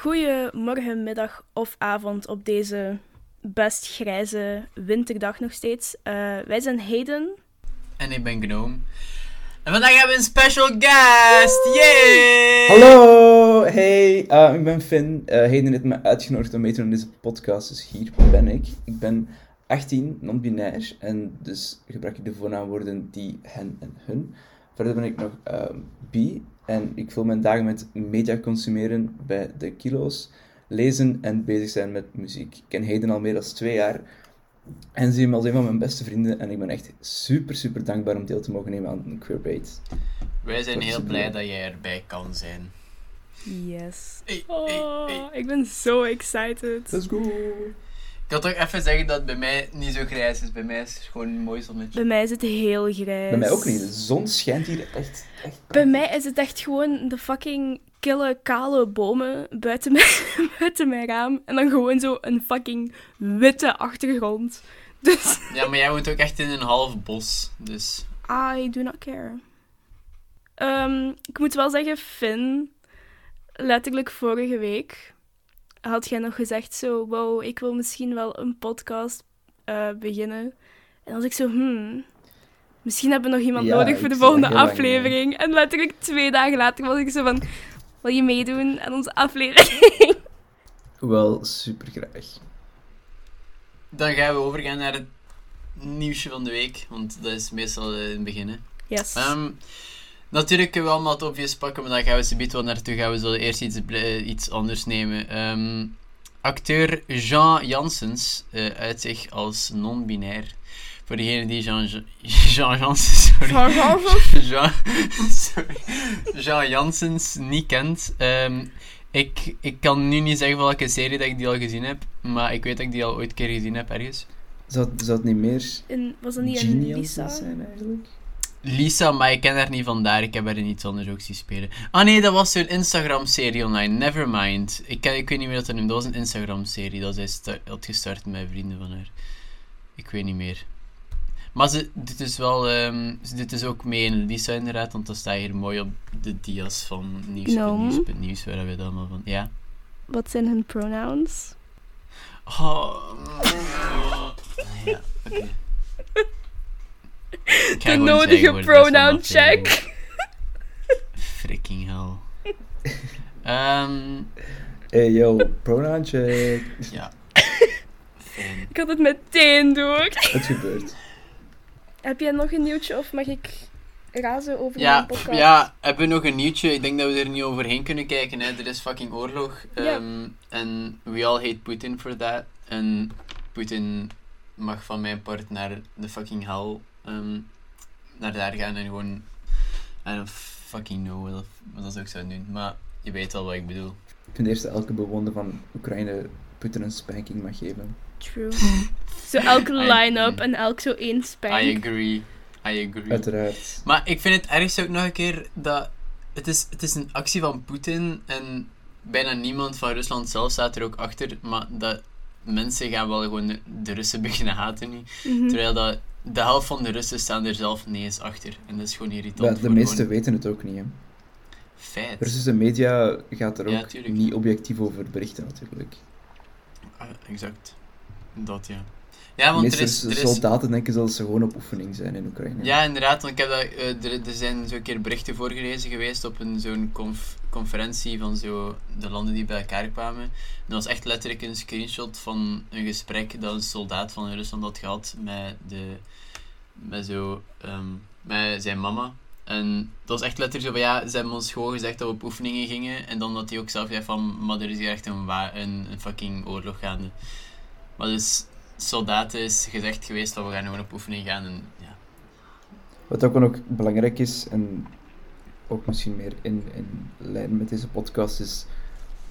Goedemorgen, middag of avond op deze best grijze winterdag nog steeds. Uh, wij zijn Hayden. En ik ben Gnome. En vandaag hebben we een special guest! Yay! Hallo! Hey, uh, ik ben Finn. Uh, Hayden heeft me uitgenodigd om mee te doen in deze podcast, dus hier ben ik. Ik ben 18, non-binair, en dus gebruik ik de voornaamwoorden die, hen en hun. Verder ben ik nog bi en ik vul mijn dagen met media consumeren bij de kilo's, lezen en bezig zijn met muziek. Ik ken Hayden al meer dan twee jaar en zie hem als een van mijn beste vrienden. En ik ben echt super, super dankbaar om deel te mogen nemen aan Queerbait. Wij zijn heel blij dat jij erbij kan zijn. Yes. oh, ik ben zo excited. Let's go. Ik wil toch even zeggen dat het bij mij niet zo grijs is. Bij mij is het gewoon een mooi zonnetje. Bij mij is het heel grijs. Bij mij ook niet. De zon schijnt hier echt... echt bij mij is het echt gewoon de fucking kille, kale bomen buiten mijn, buiten mijn raam. En dan gewoon zo een fucking witte achtergrond. Dus... Ja, maar jij woont ook echt in een half bos, dus... I do not care. Um, ik moet wel zeggen, Finn, letterlijk vorige week had jij nog gezegd zo, wow, ik wil misschien wel een podcast uh, beginnen. En als ik zo, hmm, misschien hebben we nog iemand nodig voor de volgende aflevering. en letterlijk twee dagen later was ik zo van, wil je meedoen aan onze aflevering? Wel, super graag. Dan gaan we overgaan naar het nieuwsje van de week, want dat is meestal in het begin. Yes. Um, Natuurlijk kunnen we allemaal het obvious pakken, maar dan gaan we ze wel naartoe gaan. We zullen eerst iets, iets anders nemen. Um, acteur Jean Janssens uh, uit zich als non-binair. Voor degene die Jean, Jean Janssens, sorry. Jean Janssens? Jean, sorry. Jean Janssens niet kent. Um, ik, ik kan nu niet zeggen welke serie dat ik die al gezien heb, maar ik weet dat ik die al ooit een keer gezien heb ergens. Zou, zou het niet meer in, was dat niet een Lisa? zijn eigenlijk? Lisa, maar ik ken haar niet vandaar. Ik heb haar in iets anders ook zien spelen. Ah nee, dat was zo'n Instagram-serie online. Nevermind. Ik, ken, ik weet niet meer wat dat noemde. Dat was een Instagram-serie dat zij had gestart met vrienden van haar. Ik weet niet meer. Maar ze doet dus wel... Um, ze doet dus ook mee in Lisa inderdaad. Want dat staat hier mooi op de dia's van nieuws. No. nieuws, nieuws waar we het allemaal van... Ja? Wat zijn hun pronouns? Oh... ja, oké. De nodige pronoun check. Freaking hell. Um, hey yo, pronoun check. Ja. Ik had het meteen door. Het gebeurt. Heb jij nog een nieuwtje of mag ik razen over ja, mijn podcast? Ja, hebben we nog een nieuwtje? Ik denk dat we er niet overheen kunnen kijken. Hè. Er is fucking oorlog. Um, en we all hate Putin for that. En Putin mag van mijn part naar de fucking hell um, naar daar gaan en gewoon. I don't fucking know wat dat ook zou doen. Maar je weet wel wat ik bedoel. Ik vind eerst elke bewoner van Oekraïne Putin een spanking mag geven. True. zo elke line-up en elk zo één spank. I agree. I agree. Uiteraard. Maar ik vind het ergste ook nog een keer dat. Het is, het is een actie van Poetin en bijna niemand van Rusland zelf staat er ook achter. Maar dat mensen gaan wel gewoon de, Russen beginnen haten nu. Mhm. Terwijl dat de helft van de Russen staan er zelf niet eens achter. En dat is gewoon irritant. Ja, de meesten weten het ook niet. Hè. Feit. De Russische media gaat er ook niet objectief over berichten, natuurlijk. Ah, exact. Dat, ja. Ja, want er is, er is... soldaten denken dat ze gewoon op oefening zijn in Oekraïne. Ja, inderdaad. Want ik heb dat, uh, er, er zijn zo'n keer berichten voorgelezen geweest op een zo'n conf conferentie van zo de landen die bij elkaar kwamen. En dat was echt letterlijk een screenshot van een gesprek dat een soldaat van Rusland had gehad met, de, met, zo, um, met zijn mama. En dat was echt letterlijk zo van, ja, ze hebben ons gewoon gezegd dat we op oefeningen gingen. En dan dat hij ook zelf zei van, maar er is hier echt een, een, een fucking oorlog gaande. Maar dus soldaten is gezegd geweest dat we gaan gewoon op oefening gaan. En, ja. Wat ook nog belangrijk is, en ook misschien meer in, in lijn met deze podcast, is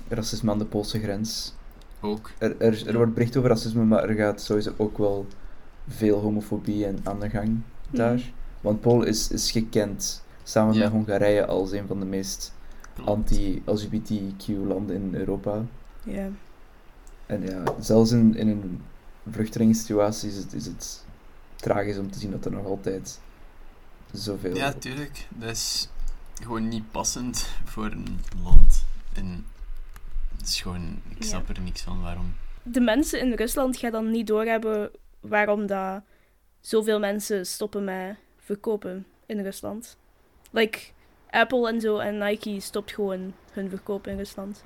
racisme aan de Poolse grens. Ook. Er, er, er wordt bericht over racisme, maar er gaat sowieso ook wel veel homofobie en aan de gang daar. Mhm. Want Polen is, is gekend, samen met Hongarije, als een van de meest anti-LGBTQ landen in Europa. Ja. En ja, zelfs in, in een vluchtelingssituatie is het, is het tragisch om te zien dat er nog altijd zoveel... Ja, tuurlijk. Dat is gewoon niet passend voor een land in Het is gewoon, ik snap er niks van waarom. De mensen in Rusland gaan dan niet doorhebben waarom dat zoveel mensen stoppen met verkopen in Rusland. Like, Apple en zo en Nike stopt gewoon hun verkoop in Rusland.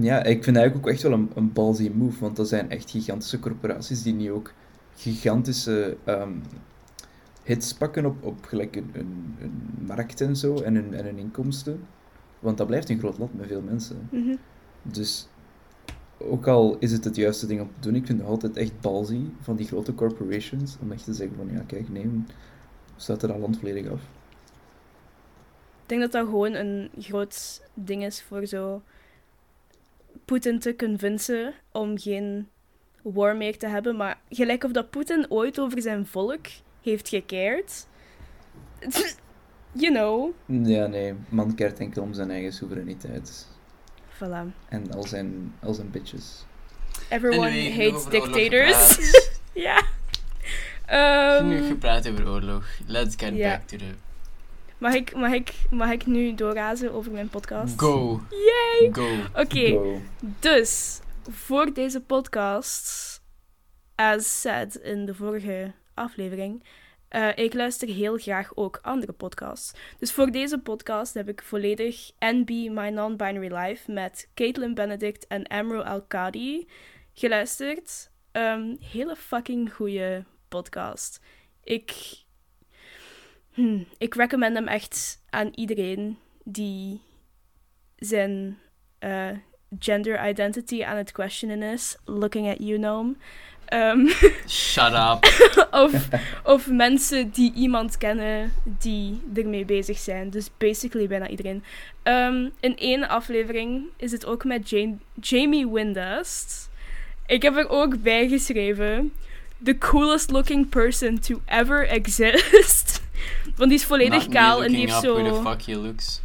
Ja, ik vind eigenlijk ook echt wel een, een ballsy move, want dat zijn echt gigantische corporaties die nu ook gigantische ehm, hits pakken op, op gelijk een, een, een markt en zo en hun, en hun inkomsten. Want dat blijft een groot land met veel mensen. Mhm. Dus ook al is het het juiste ding om te doen, ik vind het altijd echt ballsy van die grote corporations om echt te zeggen van ja, kijk, nee, we sluiten dat land volledig af. Ik denk dat dat gewoon een groot ding is voor zo Poetin te convincen om geen war meer te hebben. Maar gelijk of dat Poetin ooit over zijn volk heeft gekeerd. You know. Ja, nee, man keert enkel om zijn eigen soevereiniteit. Voilà. En al zijn, al zijn bitches. Everyone hates dictators. ja. Ehm, Genoeg gepraat over oorlog. Let's get back to the... mag, ik, mag, ik, mag ik nu doorrazen over mijn podcast? Go. Yay! Go. Oké, Go. dus voor deze podcast, as said in de vorige aflevering, eh, ik luister heel graag ook andere podcasts. Dus voor deze podcast heb ik volledig NB My Non-Binary Life met Caitlin Benedict en Amro Al-Kadi geluisterd. Ehm, hele fucking goede podcast. Ik, hmm, ik recommend hem echt aan iedereen die zijn eh, gender identity aan het questionen is. Looking at you, Noam. Ehm, Shut up. of, of mensen die iemand kennen die ermee bezig zijn. Dus basically bijna iedereen. Ehm, in één aflevering is het ook met Jane, Jamie Windust. Ik heb er ook bij geschreven. The coolest looking person to ever exist. Want die is volledig Not kaal en die heeft up Who the zo... fuck he looks.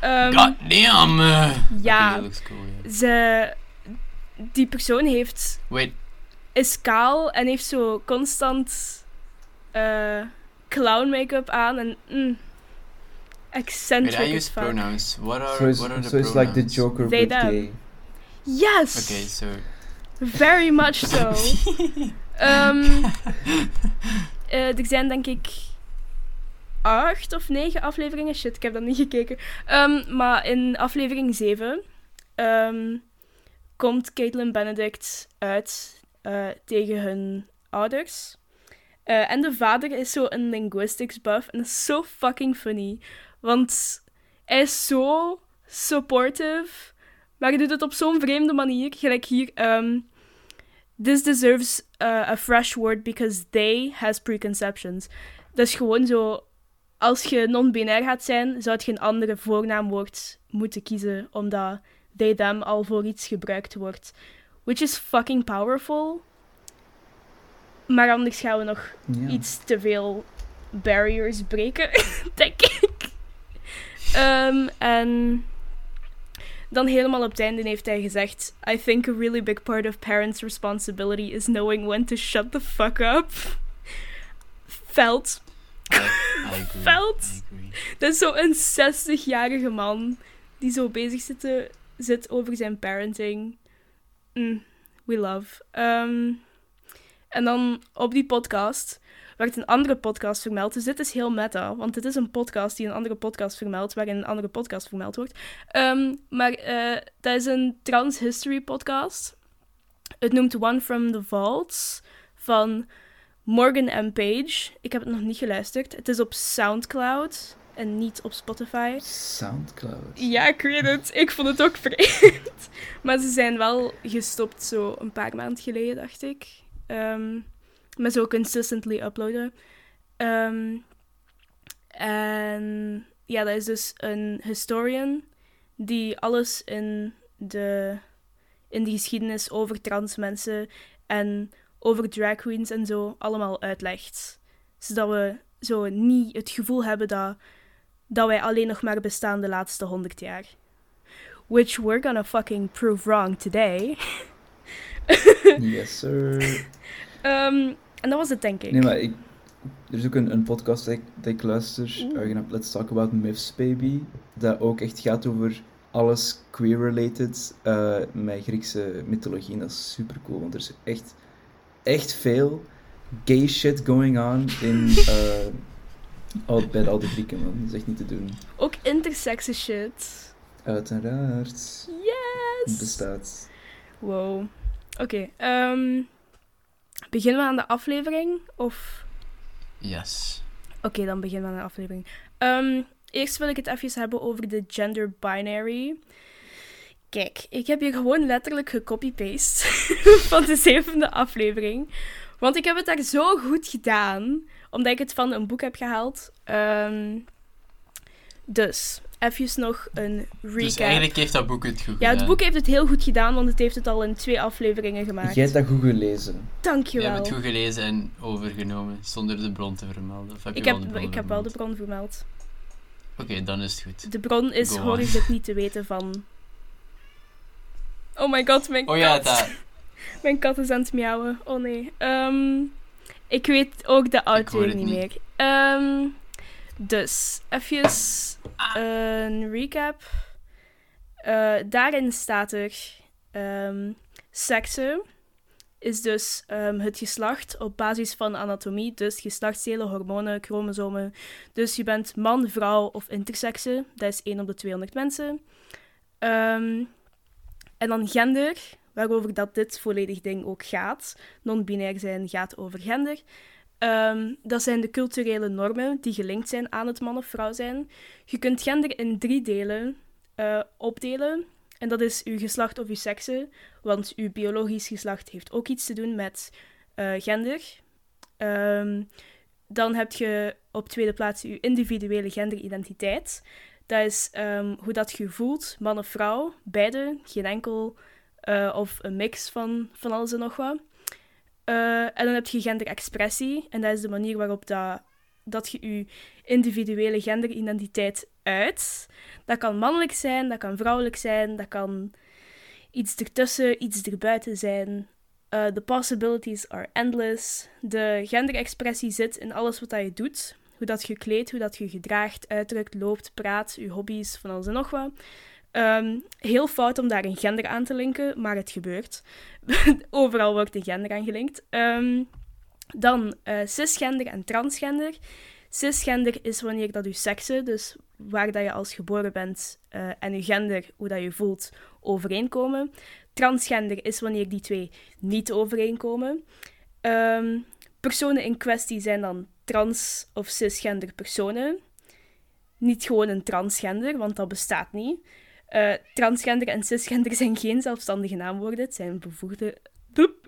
ehm, God damn. uh, ja. looks cool, yeah. ze, die persoon heeft, Wait, is kaal en heeft zo constant eh, clown make-up aan en mm, wait, eccentric I use pronouns. What are, So it's, what are the so it's pronouns? like the Joker They, but them. gay. Yes! Okay, so... Very much so. Ehm, eh, er zijn denk ik acht of negen afleveringen. Shit, ik heb dat niet gekeken. Ehm, maar in aflevering 7 ehm, komt Caitlin Benedict uit eh, tegen hun ouders. Eh, en de vader is zo een linguistics buff. En dat is zo fucking funny. Want hij is zo supportive. Maar hij doet het op zo'n vreemde manier. Gelijk hier. ehm, This deserves uh, a fresh word because they has preconceptions. Dat is gewoon zo. Als je non-binair gaat zijn, zou je een andere voornaamwoord moeten kiezen, omdat they, them al voor iets gebruikt wordt. Which is fucking powerful. Maar anders gaan we nog iets te veel barriers breken, denk ik. Ehm, en dan helemaal op het einde heeft hij gezegd: I think a really big part of parents' responsibility is knowing when to shut the fuck up. Veld. Veld. Dat is zo'n 60-jarige man die zo bezig zit, te- zit over zijn parenting. Mm, we love. Ehm, en dan op die podcast werd een andere podcast vermeld. Dus dit is heel meta, want dit is een podcast die een andere podcast vermeldt, waarin een andere podcast vermeld wordt. Ehm, maar eh, dat is een trans history podcast. Het noemt One from the Vaults van Morgan M. Page. Ik heb het nog niet geluisterd. Het is op Soundcloud en niet op Spotify. Soundcloud. Ja, ik weet het. Ik vond het ook vreemd. Maar ze zijn wel gestopt zo een paar maanden geleden, dacht ik. Ehm met zo consistently uploaden. Ehm, en ja, dat is dus een historian die alles in de, in de geschiedenis over trans mensen en over drag queens en zo allemaal uitlegt. Zodat we zo niet het gevoel hebben dat dat wij alleen nog maar bestaan de laatste honderd jaar. Which we're gonna fucking prove wrong today. Yes, sir. Ehm, en dat was het, denk ik. Nee, maar ik, er is ook een, een podcast dat ik, dat ik luister, uh, Let's Talk About Myths, Baby, dat ook echt gaat over alles queer-related eh, met Griekse mythologie. En dat is super cool, want er is echt, echt veel gay shit going on in, eh, al, bij al die Grieken, man. Dat is echt niet te doen. Ook intersexe shit. Uiteraard. Yes! Bestaat. Wow. Oké, ehm, beginnen we aan de aflevering? Of... Yes. Oké, dan beginnen we aan de aflevering. Ehm, eerst wil ik het even hebben over de gender binary. Kijk, ik heb hier gewoon letterlijk gecopy-paste van de zevende aflevering. Want ik heb het daar zo goed gedaan, omdat ik het van een boek heb gehaald. Ehm, dus, even nog een recap. Dus eigenlijk heeft dat boek het goed ja, het gedaan. boek heeft het heel goed gedaan, want het heeft het al in twee afleveringen gemaakt. Jij hebt dat goed gelezen. Je Dankjewel. hebt het goed gelezen en overgenomen, zonder de bron te vermelden. Of heb je ik wel heb, de bron ik heb wel de bron vermeld. Oké, dan is het goed. De bron is, hoor je het niet te weten van... Oh my god, mijn Oh ja, kat. Mijn kat is aan het miauwen. Oh nee. Ehm, ik weet ook de het niet, niet. meer. Ehm, dus, even een recap. Eh, daarin staat er... ehm seksen is dus het geslacht op basis van anatomie, dus geslachtsdelen, hormonen, chromosomen. Dus je bent man, vrouw of intersexe. Dat is 1 op de 200 mensen. Ehm, en dan gender, waarover dat dit volledig ding ook gaat. Non-binair zijn gaat over gender. Ehm, dat zijn de culturele normen die gelinkt zijn aan het man of vrouw zijn. Je kunt gender in drie delen eh, opdelen. En dat is uw geslacht of uw sekse, want uw biologisch geslacht heeft ook iets te doen met eh, gender. Ehm, dan heb je op tweede plaats uw individuele genderidentiteit. Dat is ehm, hoe dat je voelt, man of vrouw, beide, geen enkel eh, of een mix van, van alles en nog wat. Eh, en dan heb je genderexpressie, en dat is de manier waarop dat, dat je je individuele genderidentiteit uit. Dat kan mannelijk zijn, dat kan vrouwelijk zijn, dat kan iets ertussen, iets erbuiten zijn. Eh, the possibilities are endless. De genderexpressie zit in alles wat je doet. Hoe dat je kleedt, hoe dat je gedraagt, uitdrukt, loopt, praat, je hobby's, van alles en nog wat. Ehm, heel fout om daar een gender aan te linken, maar het gebeurt. Overal wordt een gender aan gelinkt. Ehm, dan eh, cisgender en transgender. Cisgender is wanneer dat je sekse, dus waar dat je als geboren bent, eh, en je gender, hoe dat je voelt, overeenkomen. Transgender is wanneer die twee niet overeenkomen. Ehm, personen in kwestie zijn dan trans- of cisgender personen. Niet gewoon een transgender, want dat bestaat niet. Eh, transgender en cisgender zijn geen zelfstandige naamwoorden, het zijn bevoegde,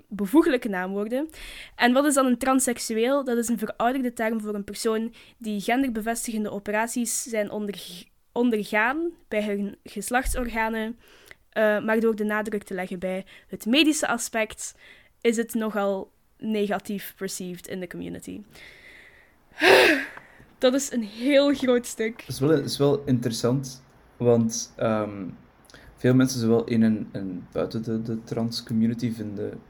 bevoeglijke naamwoorden. En wat is dan een transseksueel? Dat is een verouderde term voor een persoon die genderbevestigende operaties zijn onderg- ondergaan bij hun geslachtsorganen. Eh, maar door de nadruk te leggen bij het medische aspect, is het nogal negatief perceived in de community. Dat is een heel groot stuk. Dat is wel, is wel interessant, want ehm, veel mensen, zowel in en, en buiten de, de trans-community, vinden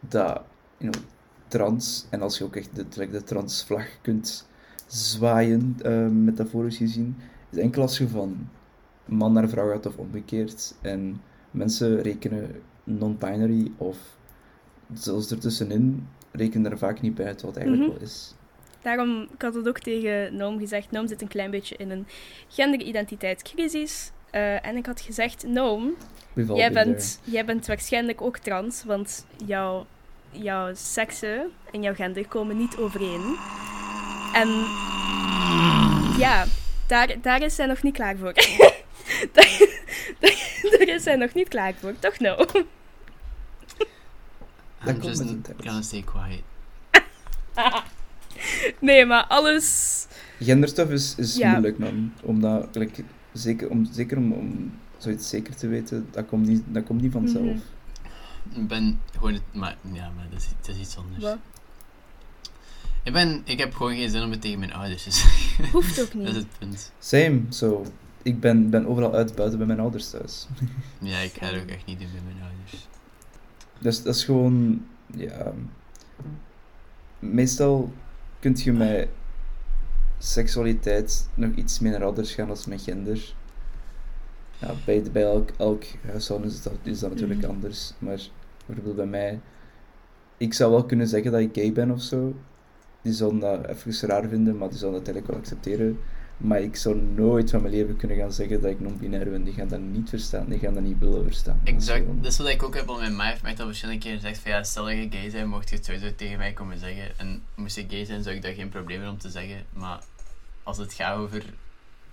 dat you know, trans, en als je ook echt de, de transvlag kunt zwaaien, eh, metaforisch gezien, is enkel als je van man naar vrouw gaat of omgekeerd. En mensen rekenen non-binary of zelfs ertussenin, rekenen er vaak niet bij uit wat het eigenlijk Mhm. wel is. Daarom, ik had het ook tegen Noom gezegd, Noom zit een klein beetje in een genderidentiteitscrisis. Eh, en ik had gezegd, Noom, jij bent, jij bent waarschijnlijk ook trans, want jouw, jouw seksen en jouw gender komen niet overeen. En ja, daar, daar is zij nog niet klaar voor. daar, daar, daar is zij nog niet klaar voor, toch no? Dat I'm just gonna stay quiet. nee, maar alles... Genderstuff is, is Ja. moeilijk, man. Omdat, like, zeker om, zeker om, om zoiets zeker te weten, dat komt niet, dat komt niet vanzelf. Mhm. Ik ben gewoon. Maar, ja, maar dat is, dat is iets anders. Wat? Ik, ben, ik heb gewoon geen zin om het tegen mijn ouders te zeggen. Hoeft ook dat is niet. het punt. Same, so, ik ben, ben overal uit buiten bij mijn ouders thuis. Ja, ik ga het ook echt niet doen met mijn ouders. Dus dat is gewoon, ja. Meestal kun je met seksualiteit nog iets minder ouders gaan als met gender. Ja, bij, bij elk, elk huishouden is dat, is dat natuurlijk Mhm. anders. Maar bijvoorbeeld bij mij, ik zou wel kunnen zeggen dat ik gay ben of zo. Die zouden dat even raar vinden, maar die zouden dat eigenlijk wel accepteren. Maar ik zou nooit van mijn leven kunnen gaan zeggen dat ik non-binair ben. Die gaan dat niet verstaan, die gaan dat niet willen verstaan. Dat is Exact, dat is wat ik ook heb, want mijn heeft mij al verschillende keren gezegd van ja, stel dat je gay bent, mocht je het sowieso tegen mij komen zeggen. En moest ik gay zijn, zou ik daar geen probleem om te zeggen. Maar als het gaat over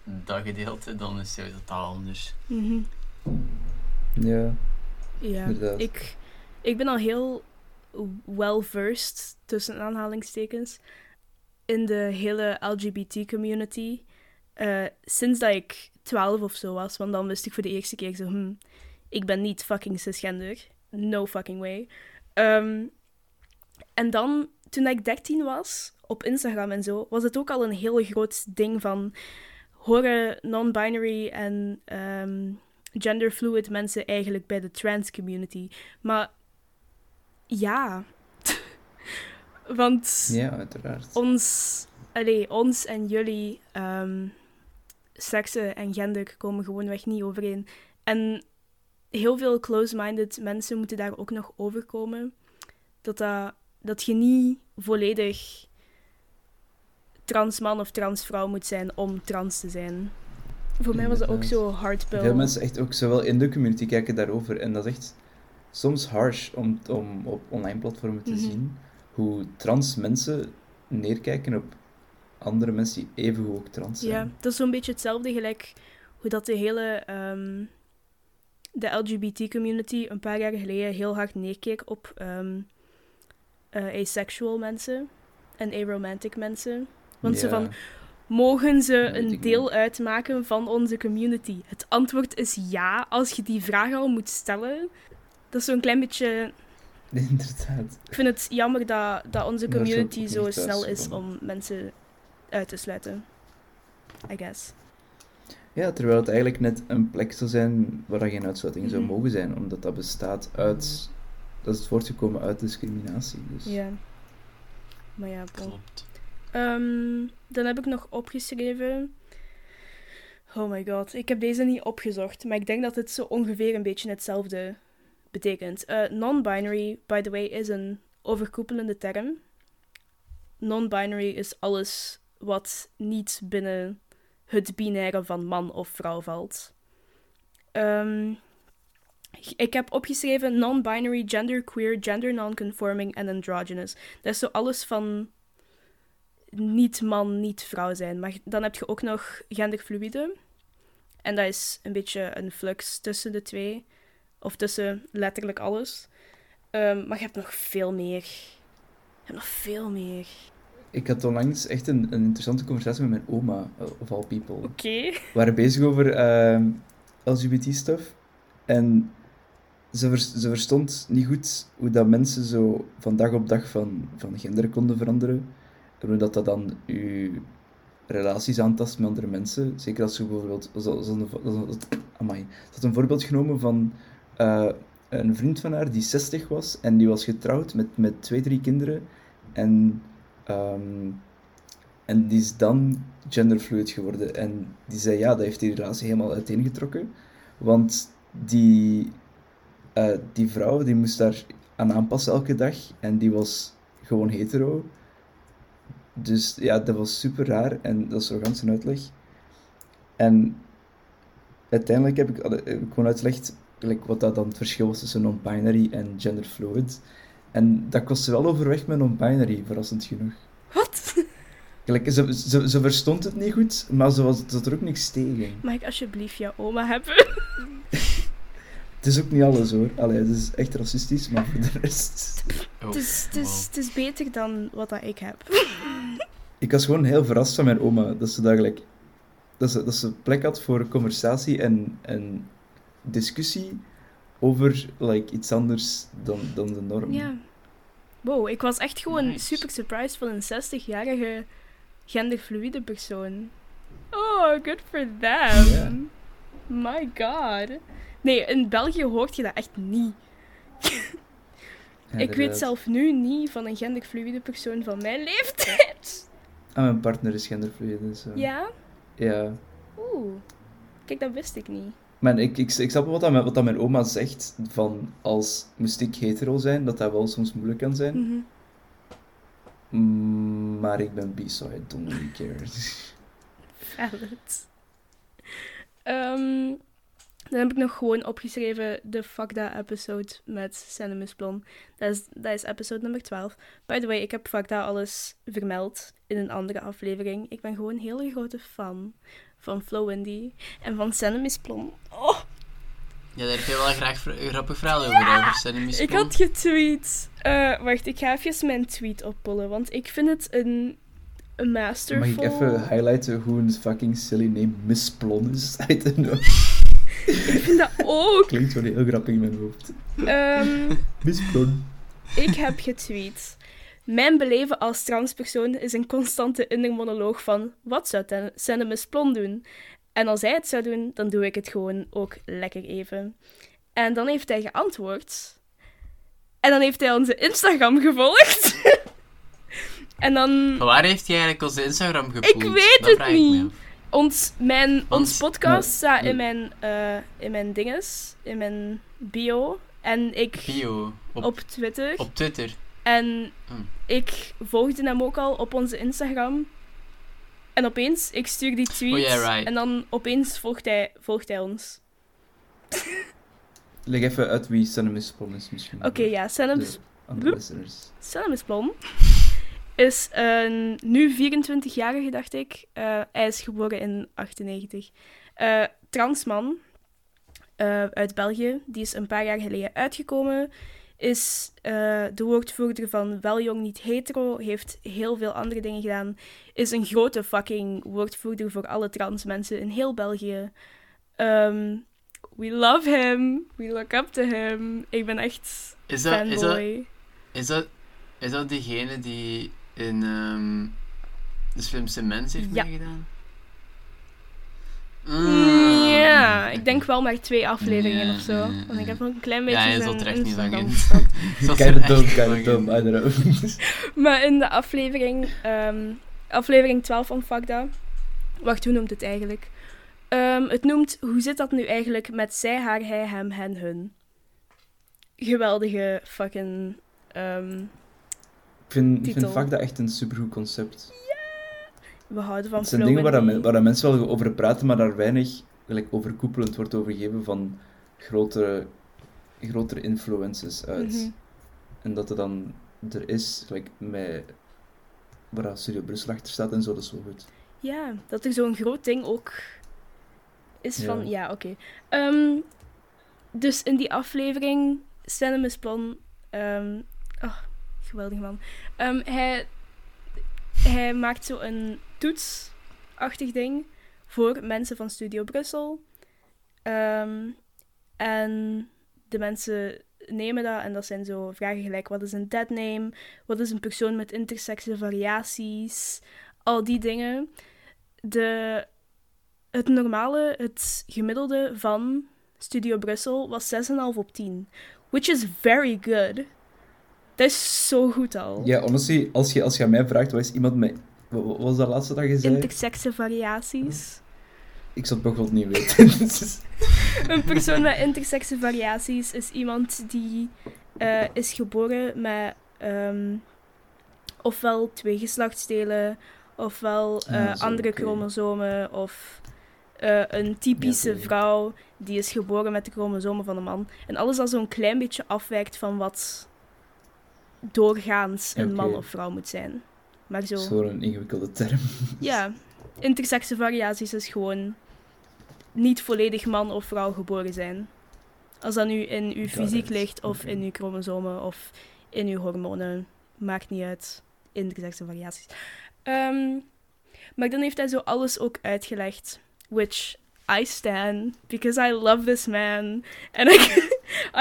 dat gedeelte, dan is het totaal anders. Mhm. Ja, Ja, Inderdaad. ik, ik ben al heel well-versed, tussen aanhalingstekens, in de hele LGBT-community. Eh, sinds dat ik 12 of zo was, want dan wist ik voor de eerste keer zo, hm, ik ben niet fucking cisgender. No fucking way. Ehm, en dan, toen ik 13 was, op Instagram en zo, was het ook al een heel groot ding van horen non-binary en ehm, genderfluid mensen eigenlijk bij de trans community. Maar ja. Want ja uiteraard. ons, allee, ons en jullie ehm seksen en gender komen gewoonweg niet overeen. En heel veel close-minded mensen moeten daar ook nog overkomen. Dat, dat, dat je niet volledig transman of transvrouw moet zijn om trans te zijn. Voor mij was dat ook zo hardpill. Veel mensen echt ook zowel in de community kijken daarover. En dat is echt soms harsh om, om op online platformen te Mhm. zien hoe trans mensen neerkijken op andere mensen die even ook trans zijn. Ja, dat is zo'n beetje hetzelfde gelijk hoe dat de hele ehm, de LGBT-community een paar jaar geleden heel hard neerkeek op ehm, eh, asexual mensen en aromantic mensen. Want ze van, mogen ze een deel uitmaken van onze community? Het antwoord is ja, als je die vraag al moet stellen. Dat is zo'n klein beetje... Inderdaad. Ik vind het jammer dat, dat onze community zo snel is om mensen uit te sluiten. I guess. Ja, terwijl het eigenlijk net een plek zou zijn waar er geen uitsluiting zou Mhm. mogen zijn, omdat dat bestaat uit... Dat is voortgekomen uit discriminatie. Dus. Ja. Maar ja, bon. Klopt. Ehm, dan heb ik nog opgeschreven. Oh my god, ik heb deze niet opgezocht, maar ik denk dat het zo ongeveer een beetje hetzelfde betekent. Eh, Non-binary, by the way, is een overkoepelende term. Non-binary is alles wat niet binnen het binaire van man of vrouw valt. Ehm, ik heb opgeschreven non-binary, genderqueer, gender non-conforming en androgynous. Dat is zo alles van niet man, niet vrouw zijn. Maar dan heb je ook nog genderfluïde. En dat is een beetje een flux tussen de twee. Of tussen letterlijk alles. Ehm, maar je hebt nog veel meer. Je hebt nog veel meer. Ik had onlangs echt een, een interessante conversatie met mijn oma, eh, of all people. Oké. We waren bezig over ehm, LGBT-stuff. En ze, vers- ze verstond niet goed hoe dat mensen zo van dag op dag van, van gender konden veranderen. En hoe dat, dat dan je relaties aantast met andere mensen. Zeker als je bijvoorbeeld... Als, als, een, als, amai. Ze had een voorbeeld genomen van eh, een vriend van haar die 60 was. En die was getrouwd met, met twee, drie kinderen. En... ehm, en die is dan genderfluid geworden. En die zei, ja, dat heeft die relatie helemaal uiteengetrokken. Want die, eh, die vrouw, die moest daar aan aanpassen elke dag. En die was gewoon hetero. Dus ja, dat was super raar. En dat is zo uitleg. En uiteindelijk heb ik, ik gewoon uitgelegd wat dat dan het verschil was tussen non-binary en genderfluid. En dat kostte wel overweg met non-binary, verrassend genoeg. Wat? Gelijk, ze, ze, ze verstond het niet goed, maar ze was, ze had er ook niks tegen. Mag ik alsjeblieft jouw oma hebben? Het is ook niet alles hoor. Allee, het is echt racistisch, maar voor de rest... Oh, Het is, het, is, het is beter dan wat dat ik heb. Ik was gewoon heel verrast van mijn oma, dat ze daar gelijk... Dat ze, dat ze plek had voor conversatie en, en discussie over like, iets anders dan, dan de norm. Ja. Wow, ik was echt gewoon Nice. super surprised van een 60-jarige genderfluïde persoon. Oh, good for them. My god. Nee, in België hoort je dat echt niet. Ja, ik weet zelf nu niet van een genderfluïde persoon van mijn leeftijd. Ah, mijn partner is genderfluid, dus... Ja? Ja. Oeh. Kijk, dat wist ik niet. Maar ik, ik, ik snap wat, dat, mijn- wat dat mijn oma zegt, van als moest ik hetero zijn, dat dat wel soms moeilijk kan zijn. Mhm. Mm, maar ik ben bi, so I don't really care. Valid. Ehm, dan heb ik nog gewoon opgeschreven de Fuck That episode met Cinemus Blom. Dat is, dat is episode nummer 12. By the way, ik heb Fuck That alles vermeld in een andere aflevering. Ik ben gewoon een hele grote fan van Flo Windy en van Cinemus Blom. Oh, Ja, daar heb je wel graag een grappig verhaal over, over Cinemus ik had getweet. Eh, wacht, ik ga even mijn tweet oppullen, want ik vind het een, een Mag ik even highlighten hoe een fucking silly name Miss Plon is? I don't know. Ik vind dat ook. Klinkt wel heel grappig in mijn hoofd. Ehm, Miss Plon. Ik heb getweet. Mijn beleven als transpersoon is een constante inner monoloog van wat zou Cinemus Plon doen? En als hij het zou doen, dan doe ik het gewoon ook lekker even. En dan heeft hij geantwoord. En dan heeft hij onze Instagram gevolgd. en dan waar heeft hij eigenlijk onze Instagram gepoeld? Ik weet Dat het niet. ons, mijn, ons podcast staat in mijn, eh, in mijn dinges, in mijn bio. En ik Bio. Op, op Twitter. op Twitter. En Hmm. ik volgde hem ook al op onze Instagram. En opeens, ik stuur die tweet. Oh, yeah, right. En dan opeens volgt hij, volgt hij ons. Leg even uit wie Plon is misschien. Oké, ja, listeners. Senemus Blom is een nu 24-jarige, dacht ik. Eh, hij is geboren in 98. Eh transman eh, uit België. Die is een paar jaar geleden uitgekomen. Is eh, de woordvoerder van Wel Jong Niet Hetero. Heeft heel veel andere dingen gedaan. Is een grote fucking woordvoerder voor alle trans mensen in heel België. Ehm, we love him. We look up to him. Ik ben echt Is dat, is, dat, fanboy. is, dat, is dat diegene die in ehm, De Slimste Mens heeft Ja. meegedaan? Mm, Ja, ik denk wel maar twee afleveringen Ja, of zo. ja, Want ik heb nog een klein beetje Ja, hij zijn zat er echt niet echt kinda lang dumb, in. I don't know. Maar in de aflevering, ehm, aflevering 12 van Fakda... Wacht, hoe noemt het eigenlijk? Ehm, het noemt, hoe zit dat nu eigenlijk met zij, haar, hij, hem, hen, hun? Geweldige fucking... ehm, Ik vind, ik dat echt een supergoed concept. We houden van Het zijn dingen waar, dat mensen wel over praten, maar daar weinig gelijk, overkoepelend wordt over gegeven van grotere, grotere influences uit. Mhm. En dat er dan er is, gelijk met waar Studio Brussel achter staat en zo, dat is wel goed. Ja, dat er zo'n groot ding ook is Ja. van... Ja, oké. Ehm, dus in die aflevering, Cinemus Plan... oh, geweldig man. Ehm, hij, hij maakt zo een toetsachtig ding voor mensen van Studio Brussel. Ehm, en de mensen nemen dat en dat zijn zo vragen gelijk... Wat is een dead name? Wat is een persoon met intersexe variaties? Al die dingen de, het normale, het gemiddelde van Studio Brussel was 6,5 op 10. Which is very good. Dat is zo goed al. Ja, honestly, als je, als je aan mij vraagt, wat is iemand met... Wat was dat laatste dat je zei? Intersexe variaties. Ik zou het bijvoorbeeld niet weten. Dus- Een persoon met intersexe variaties is iemand die eh, is geboren met ehm, ofwel twee geslachtsdelen, ofwel eh, Ah, zo, andere chromosomen, of eh, een typische Ja, vrouw die is geboren met de chromosomen van een man. En alles dat zo'n klein beetje afwijkt van wat doorgaans een man of vrouw moet zijn. Maar Dat is zo, gewoon een ingewikkelde term. ja, intersexe variaties is gewoon niet volledig man of vrouw geboren zijn. Als dat nu in uw fysiek ligt, of in uw chromosomen, of in uw hormonen, maakt niet uit. Intersexe variaties. Ehm, maar dan heeft hij zo alles ook uitgelegd. Which I stand, because I love this man. And I,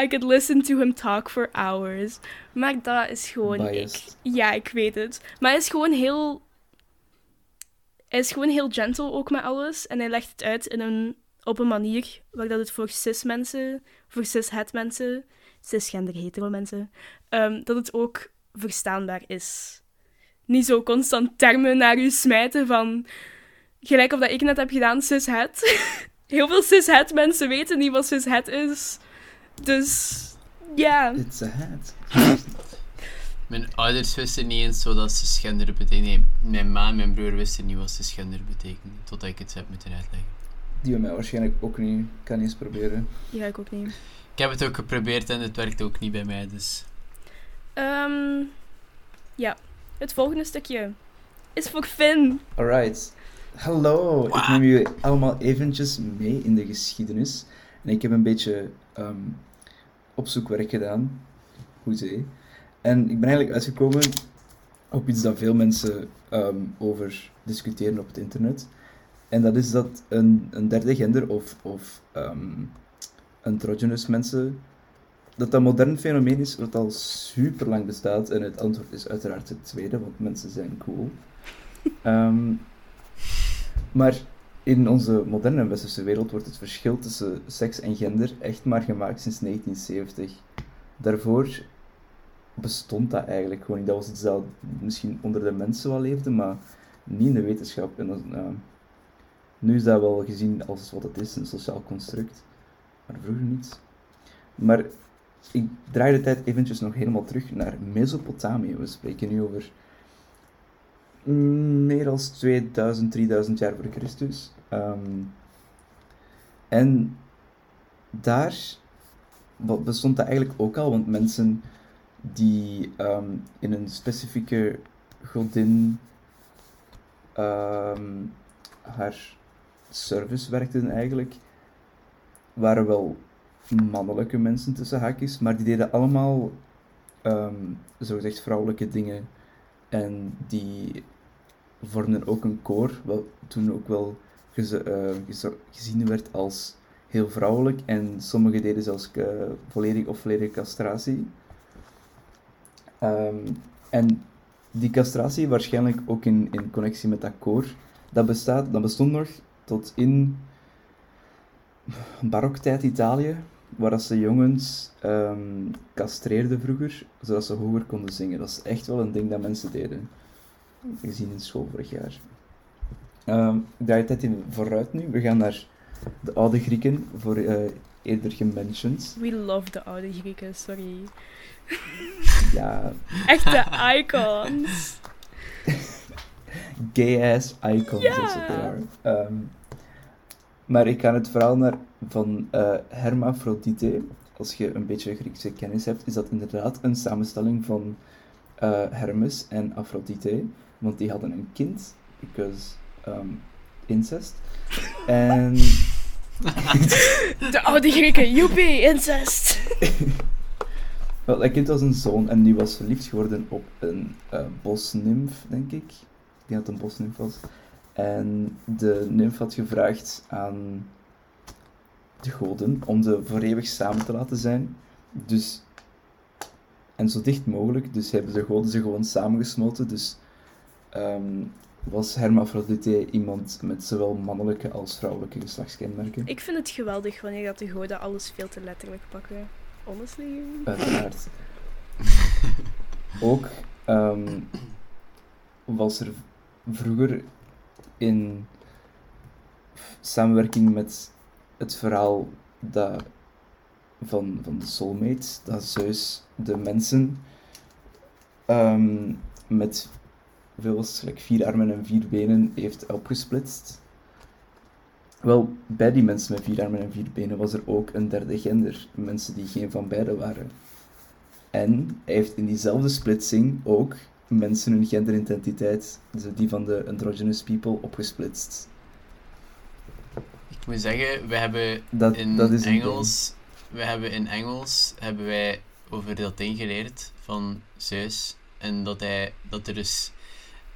I could listen to him talk for hours. Maar dat is gewoon... Ik, ja, ik weet het. Maar hij is gewoon heel... Hij is gewoon heel gentle ook met alles. En hij legt het uit in een, op een manier waar dat het voor cis mensen, voor cis-het mensen, cisgender hetero mensen, ehm, dat het ook verstaanbaar is. Niet zo constant termen naar u smijten van... Gelijk of dat ik net heb gedaan, cis-het. heel veel cishet mensen weten niet wat cishet is. Dus ja. It's a hat. Mijn ouders wisten niet eens wat cisgender betekent. Nee, mijn ma en mijn broer wisten niet wat cisgender betekent. Totdat ik het heb moeten uitleggen. Die van mij waarschijnlijk ook niet. Ik kan niet eens proberen. Ja, ik ook niet. Ik heb het ook geprobeerd en het werkte ook niet bij mij, dus... Ehm, ja, het volgende stukje is voor Finn. Alright. Hallo, ik neem jullie allemaal eventjes mee in de geschiedenis. En ik heb een beetje ehm, opzoekwerk gedaan. Hoezee. En ik ben eigenlijk uitgekomen op iets dat veel mensen ehm, over discussiëren op het internet. En dat is dat een, een derde gender of, of um, mensen, dat dat een modern fenomeen is wat al super lang bestaat. En het antwoord is uiteraard het tweede, want mensen zijn cool. Ehm, maar in onze moderne westerse wereld wordt het verschil tussen seks en gender echt maar gemaakt sinds 1970. Daarvoor bestond dat eigenlijk gewoon. Dat was iets dat misschien onder de mensen wel leefde, maar niet in de wetenschap. En nu is dat wel gezien als wat het is, een sociaal construct, maar vroeger niet. Maar ik draai de tijd eventjes nog helemaal terug naar Mesopotamië. We spreken nu over meer dan 2000, 3000 jaar voor Christus. Um, en daar bestond dat eigenlijk ook al, want mensen die um, in een specifieke godin um, haar service werkten eigenlijk, waren wel mannelijke mensen tussen haakjes, maar die deden allemaal um, zogezegd vrouwelijke dingen. En die vormden ook een koor, wat toen ook wel uh, gezien werd als heel vrouwelijk. En sommigen deden zelfs uh, volledig of volledige castratie. Um, en die castratie, waarschijnlijk ook in, in connectie met dat koor, dat, bestaat, dat bestond nog tot in baroktijd Italië, waar ze jongens um, castreerden vroeger, zodat ze hoger konden zingen. Dat is echt wel een ding dat mensen deden. Gezien in school vorig jaar. Um, draai tijd in vooruit nu. We gaan naar de oude Grieken, voor uh, eerder gementioned. We love de oude Grieken, sorry. Ja. Echte icons. Gay-ass icons, yeah. het um, maar ik ga het verhaal naar, van uh, Hermaphrodite. Als je een beetje Griekse kennis hebt, is dat inderdaad een samenstelling van uh, Hermes en Aphrodite. Want die hadden een kind, because um, incest. En... De oude Grieken, joepie, incest! Wel, dat kind was een zoon en die was verliefd geworden op een uh, bosnimf, denk ik. Die had een bosnimf was. En de nymf had gevraagd aan de goden om ze voor eeuwig samen te laten zijn. Dus, en zo dicht mogelijk. Dus hebben de goden ze gewoon samengesmolten. Dus um, was Hermaphrodite iemand met zowel mannelijke als vrouwelijke geslachtskenmerken. Ik vind het geweldig wanneer dat de goden alles veel te letterlijk pakken. Honestly. Uiteraard. Ook um, was er vroeger in samenwerking met het verhaal dat, van, van de soulmates, dat Zeus de mensen um, met veel vier armen en vier benen heeft opgesplitst. Wel, bij die mensen met vier armen en vier benen was er ook een derde gender, mensen die geen van beide waren. En hij heeft in diezelfde splitsing ook mensen hun genderidentiteit, dus die van de androgynous people, opgesplitst. Ik moet zeggen, we hebben dat, in dat Engels, we hebben in Engels hebben wij over dat ding geleerd van Zeus en dat hij dat er dus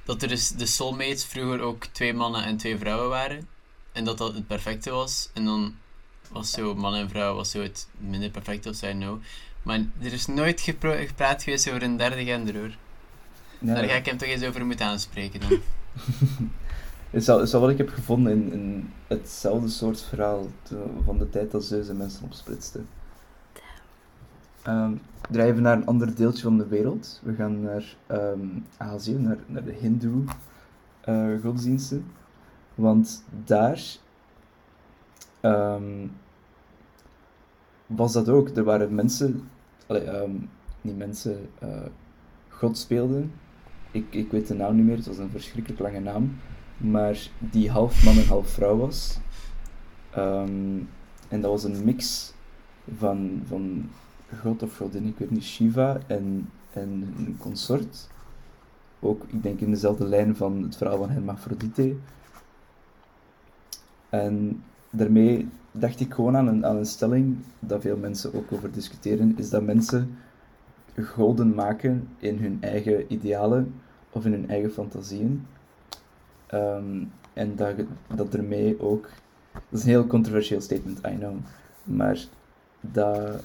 dat er dus de soulmates vroeger ook twee mannen en twee vrouwen waren en dat dat het perfecte was en dan was zo man en vrouw was zo het minder perfecte of zei no. Maar er is nooit gepraat geweest over een derde gender hoor. Daar ga ik hem toch eens over moeten aanspreken dan. Het is, al, is al wat ik heb gevonden in, in hetzelfde soort verhaal van de tijd dat Zeus en mensen opsplitsten. Um, drijven naar een ander deeltje van de wereld. We gaan naar um, Azië, naar, naar de Hindoe uh, godsdiensten. Want daar ehm, was dat ook. Er waren mensen, allee, ehm, niet mensen, eh, God speelden. Ik, ik weet de naam niet meer, het was een verschrikkelijk lange naam. Maar die half man en half vrouw was. Ehm, en dat was een mix van, van of godin, ik weet niet, Shiva en, en een consort. Ook, ik denk in dezelfde lijn van het verhaal van Hermaphrodite. En daarmee dacht ik gewoon aan een, aan een stelling dat veel mensen ook over discussiëren, is dat mensen goden maken in hun eigen idealen of in hun eigen fantasieën. Ehm, en dat, dat ermee ook... Dat is een heel controversieel statement, I know. Maar dat...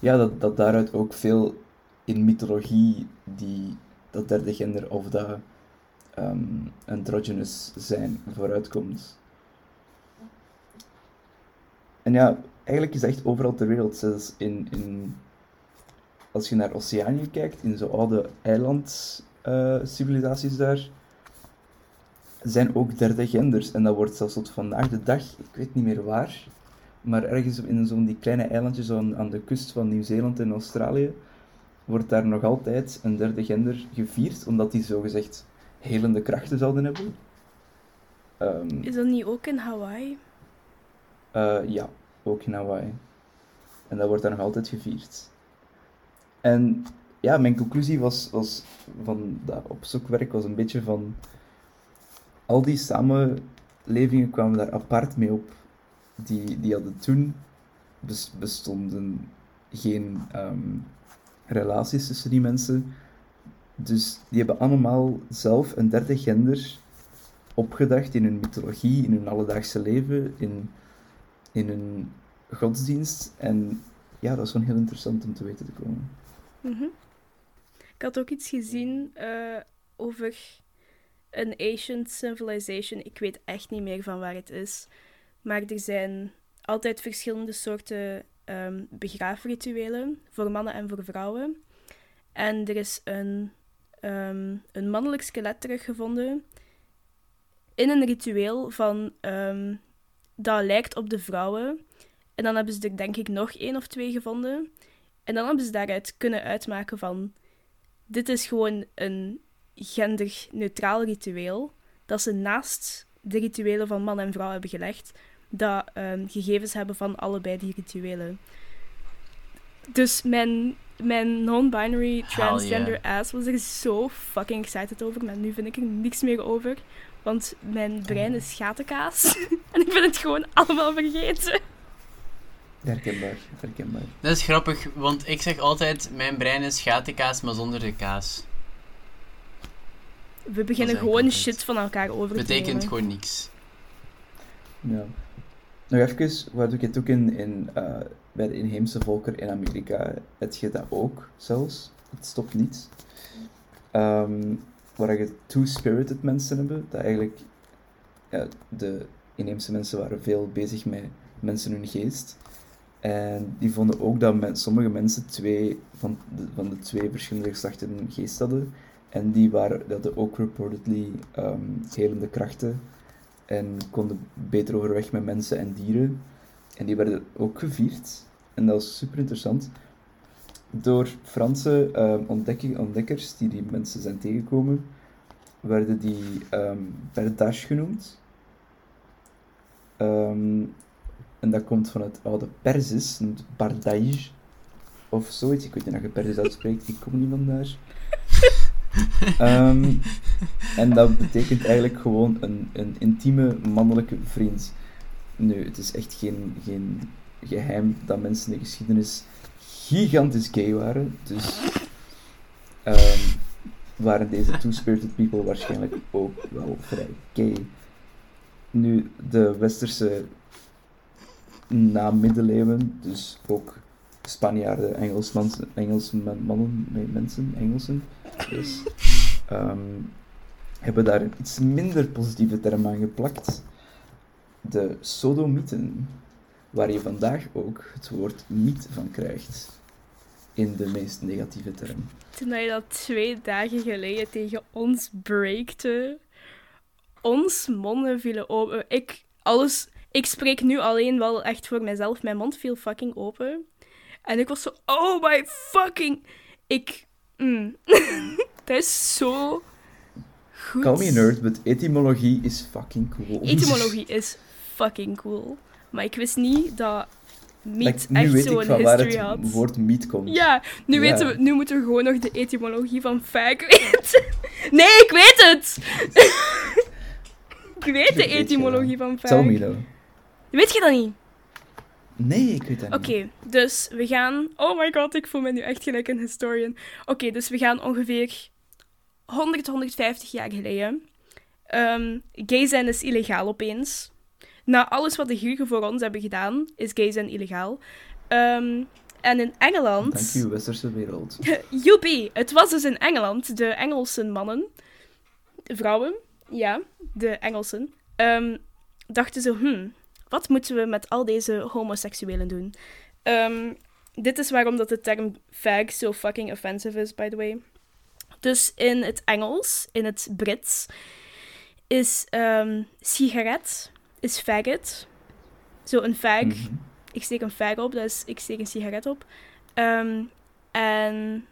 Ja, dat, dat daaruit ook veel in mythologie die, dat derde gender of dat um, androgynous zijn vooruitkomt. En ja, eigenlijk is echt overal ter wereld. Zelfs in, in, als je naar Oceanië kijkt, in zo'n oude eilandcivilisaties uh, daar, zijn ook derde genders. En dat wordt zelfs tot vandaag de dag, ik weet niet meer waar, maar ergens in zo'n die kleine eilandjes aan, aan de kust van Nieuw-Zeeland en Australië, wordt daar nog altijd een derde gender gevierd, omdat die zogezegd helende krachten zouden hebben. Um, is dat niet ook in Hawaii? Uh, ja, ook in Hawaii. En dat wordt daar nog altijd gevierd. En ja, mijn conclusie was, was van dat opzoekwerk was een beetje van... Al die samenlevingen kwamen daar apart mee op. Die, die hadden toen bestonden geen um, relaties tussen die mensen. Dus die hebben allemaal zelf een derde gender opgedacht in hun mythologie, in hun alledaagse leven, in in een godsdienst. En ja, dat is gewoon heel interessant om te weten te komen. Mhm. Ik had ook iets gezien uh, over een ancient civilization. Ik weet echt niet meer van waar het is. Maar er zijn altijd verschillende soorten um, begraafrituelen voor mannen en voor vrouwen. En er is een, um, een mannelijk skelet teruggevonden in een ritueel van um, dat lijkt op de vrouwen. En dan hebben ze er denk ik nog één of twee gevonden. En dan hebben ze daaruit kunnen uitmaken van... Dit is gewoon een genderneutraal ritueel. Dat ze naast de rituelen van man en vrouw hebben gelegd. Dat um, gegevens hebben van allebei die rituelen. Dus mijn, mijn non-binary transgender ass was er zo fucking excited over. Maar nu vind ik er niks meer over. Want mijn brein is gatenkaas. en ik ben het gewoon allemaal vergeten. Herkenbaar, herkenbaar. Dat is grappig, want ik zeg altijd: mijn brein is gatenkaas, maar zonder de kaas. We beginnen gewoon shit van elkaar over te Betekent gewoon niks. Ja. Nog even, wat ik het ook in, in, uh, bij de inheemse volker in Amerika, heb je dat ook zelfs. Het stopt niet. Um, waar je two-spirited mensen hebben, dat eigenlijk ja, de inheemse mensen waren veel bezig met mensen hun geest. En die vonden ook dat sommige mensen twee van de, van de twee verschillende geslachten een geest hadden. En die, waren, hadden ook reportedly um, helende krachten en konden beter overweg met mensen en dieren. En die werden ook gevierd. En dat was super interessant door Franse uh, ontdekkers die die mensen zijn tegengekomen, werden die um, genoemd. En dat komt van het oude Perzisch, het Bardage of zoiets. Ik weet niet of je Perzisch uitspreekt, ik kom niet van daar. um, en dat betekent eigenlijk gewoon een, een intieme mannelijke vriend. Nu, het is echt geen, geen geheim dat mensen in de geschiedenis gigantisch gay waren. Dus um, waren deze two-spirited people waarschijnlijk ook wel vrij gay. Nu, de westerse na middeleeuwen, dus ook Spanjaarden, Engelsman, Engelse mannen, mensen, Engelsen, dus, um, hebben daar een iets minder positieve term aan geplakt. De sodomieten, waar je vandaag ook het woord miet van krijgt in de meest negatieve term. Toen je dat twee dagen geleden tegen ons breakte, ons monden vielen open. Ik, alles, ik spreek nu alleen wel echt voor mezelf. Mijn mond viel fucking open. En ik was zo, oh my fucking... Ik... Mm. dat is zo goed. Call me nerd, but etymologie is fucking cool. Etymologie is fucking cool. Maar ik wist niet dat meat Like, echt zo'n van waar history het had. woord meat komt. Ja, nu, Ja. Weten we, nu moeten we gewoon nog de etymologie van fag weten. Nee, ik weet het! ik weet de etymologie van fag. Tell me though. Weet je dat niet? Nee, ik weet Oké, niet. dus we gaan... Oh my god, ik voel me nu echt gelijk een historian. Oké, dus we gaan ongeveer 100, 150 jaar geleden. Ehm, gay zijn is illegaal opeens. Na alles wat de Grieken voor ons hebben gedaan, is gay zijn illegaal. Ehm, en in Engeland... Dank u, westerse wereld. Joepie, het was dus in Engeland. De Engelse mannen, vrouwen, ja, de Engelsen, ehm, dachten zo, hmm, wat moeten we met al deze homoseksuelen doen? Ehm, dit is waarom dat de term fag zo fucking offensive is, by the way. Dus in het Engels, in het Brits, is ehm, sigaret, is faggot. Zo een fag Mhm. ik steek een fag op, dus ik steek een sigaret op. Ehm, en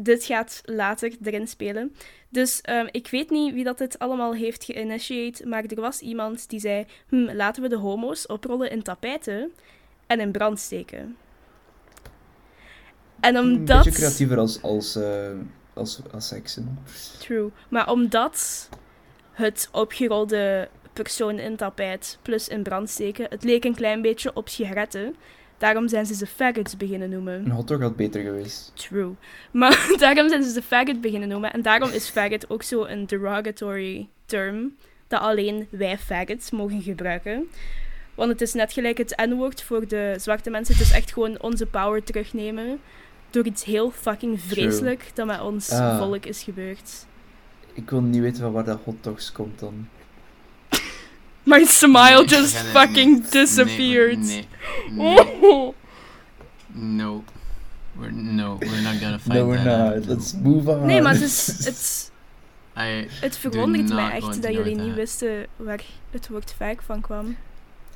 dit gaat later erin spelen. Dus ehm, ik weet niet wie dat dit allemaal heeft geïnitieerd, maar er was iemand die zei, hm, laten we de homo's oprollen in tapijten en in brand steken. En Een omdat... beetje creatiever als, als, eh, als, als seksen. True. Maar omdat het opgerolde persoon in tapijt plus in brand steken, het leek een klein beetje op sigaretten. Daarom zijn ze ze faggots beginnen noemen. Een hotdog had beter geweest. True. Maar daarom zijn ze ze faggot beginnen noemen. En daarom is faggot ook zo een derogatory term. Dat alleen wij faggots mogen gebruiken. Want het is net gelijk het N-woord voor de zwarte mensen. Het is echt gewoon onze power terugnemen. Door iets heel fucking vreselijk dat met ons Ah. volk is gebeurd. Ik wil niet weten van waar dat hotdogs komt dan. My smile Nee, just fucking niet- disappeared. Nee, nee, Oh. no. We're, no, we're not gonna find No, we're that not. Let's move on. Nee, maar het, is, het, I, het verwondert mij echt dat jullie niet wisten waar het woord fag van kwam.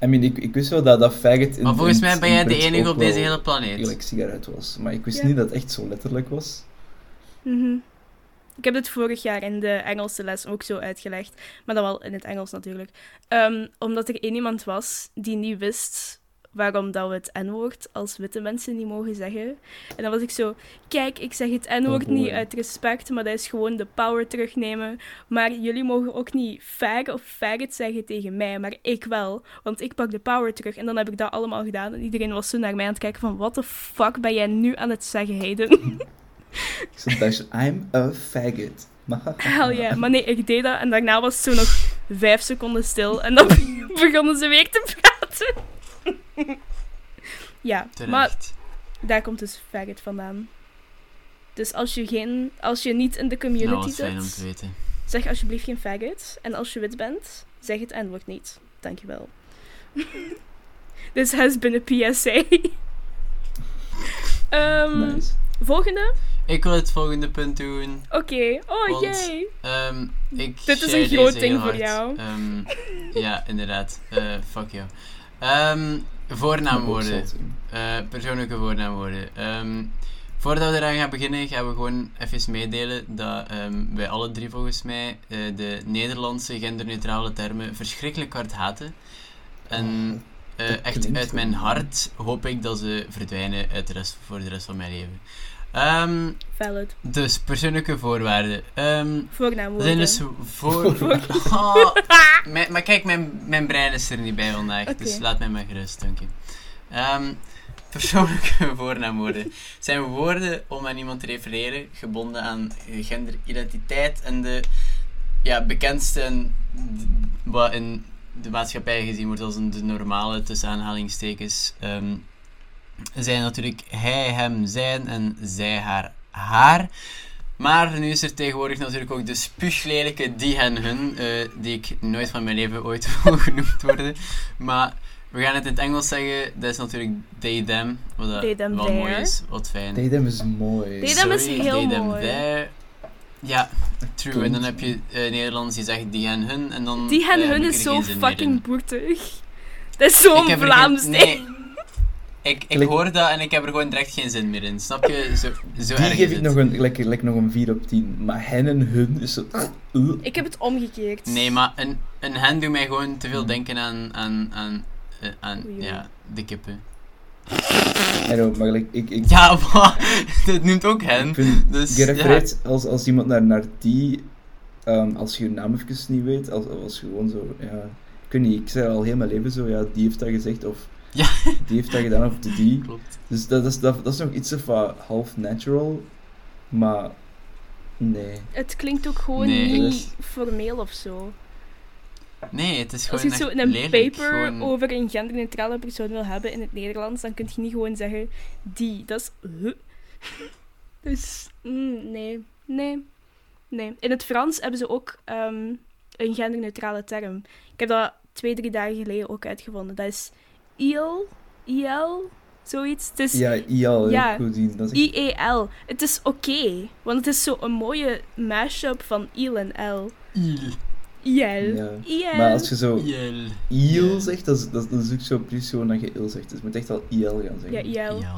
I mean, ik, ik wist wel dat dat faggot in maar volgens mij ben jij de enige op deze hele planeet. Eigenlijk sigaret was. Maar ik wist niet dat het echt zo letterlijk was. Mhm. Ik heb dit vorig jaar in de Engelse les ook zo uitgelegd. Maar dan wel in het Engels natuurlijk. Ehm, omdat er één iemand was die niet wist waarom dat we het N-woord als witte mensen niet mogen zeggen. En dan was ik zo, kijk, ik zeg het N-woord Oh boy. niet uit respect, maar dat is gewoon de power terugnemen. Maar jullie mogen ook niet fag of faggot zeggen tegen mij, maar ik wel. Want ik pak de power terug. En dan heb ik dat allemaal gedaan. En iedereen was zo naar mij aan het kijken van, what the fuck ben jij nu aan het zeggen, Hayden? Ik zei, "Dash, I'm a faggot. Hell yeah. Maar nee, ik deed dat en daarna was het zo nog vijf seconden stil en dan begonnen ze weer te praten. ja, maar daar komt dus faggot vandaan. Dus als je, geen, als je niet in de community Nou, zit, weten. zeg alsjeblieft geen faggot. En als je wit bent, zeg het N-woord niet. Dankjewel. This has been a PSA. Ehm, Nice. Volgende? Ik wil het volgende punt doen. Oké. Oh, Want- jee. Ehm, ik Dit is een groot ding voor jou. Ehm, ja, inderdaad. Eh, fuck jou. Ehm, voornaamwoorden. Eh, persoonlijke voornaamwoorden. Ehm, voordat we eraan gaan beginnen, gaan we gewoon even meedelen dat ehm, wij alle drie volgens mij eh, de Nederlandse genderneutrale termen verschrikkelijk hard haten. En eh, dat echt uit mijn hart hoop ik dat ze verdwijnen uit de rest, voor de rest van mijn leven. Ehm, Valid. dus persoonlijke voorwaarden. Voornaamwoorden. zijn dus voor... Oh, mijn- maar kijk, mijn, mijn brein is er niet bij vandaag, dus laat mij maar gerust, dank je. Ehm, persoonlijke voornaamwoorden zijn woorden om aan iemand te refereren, gebonden aan genderidentiteit en de ja, bekendste en wat in de maatschappij gezien wordt als een, de normale, tussen aanhalingstekens, zijn natuurlijk hij, hem, zijn en zij, haar, haar. Maar nu is er tegenwoordig natuurlijk ook de spuuglelijke die en hun, eh, die ik nooit van mijn leven ooit wil genoemd worden. Maar we gaan het in het Engels zeggen, dat is natuurlijk they, them, wat dat They, them, wel mooi is, wat fijn. Datum is mooi. They, them is Sorry, heel they, them, mooi. Ja, true. En dan heb je eh, Nederlanders die zeggen die en hun. En dan, Die hen eh, hun is zo fucking boertig. Dat is zo'n Vlaams ding. Nee. Ik, ik hoor dat en ik heb er gewoon direct geen zin meer in. Snap je? Zo, zo Die erg geef is ik het. nog een, lekker, lekker nog een 4 op 10. Maar hen en hun is zo... uh. Ik heb het omgekeerd. Nee, maar een, een hen doet mij gewoon te veel denken aan, aan, aan, eh, aan Oei, oei. ja, de kippen. I know, maar like, ik, ik, Ja, maar dat noemt ook hen. ik vind Dus, gerefereerd als, als iemand naar, naar die... ehm, als je je naam even niet weet, als, als gewoon zo... Ja, ik weet niet, ik zei al heel mijn leven zo, ja, die heeft dat gezegd, of... Ja. Die heeft dat gedaan, of de die. Klopt. Dus dat is, dat, dat is nog iets of wat half natural, maar... Nee. Het klinkt ook gewoon Nee. niet formeel of zo. Nee, het is Als gewoon je zo echt een lelijk. paper Gewoon- over een genderneutrale persoon wil hebben in het Nederlands, dan kun je niet gewoon zeggen die. Dat is. huh. Dus mm, nee, nee, nee. In het Frans hebben ze ook ehm, een genderneutrale term. Ik heb dat twee, drie dagen geleden ook uitgevonden. Dat is IL, IL, zoiets. Het is Ja, IAL, Ja. goed zien. Dat is echt- IEL. Het is oké, want het is zo een mooie mashup van IL en L. Il. IL. Ja. Maar als je zo Ja. zegt, dat is, dat, is- dat is ook zo precies zo dat je IL zegt. Dus je moet echt al IL gaan Ja, zeggen. IL. Ja.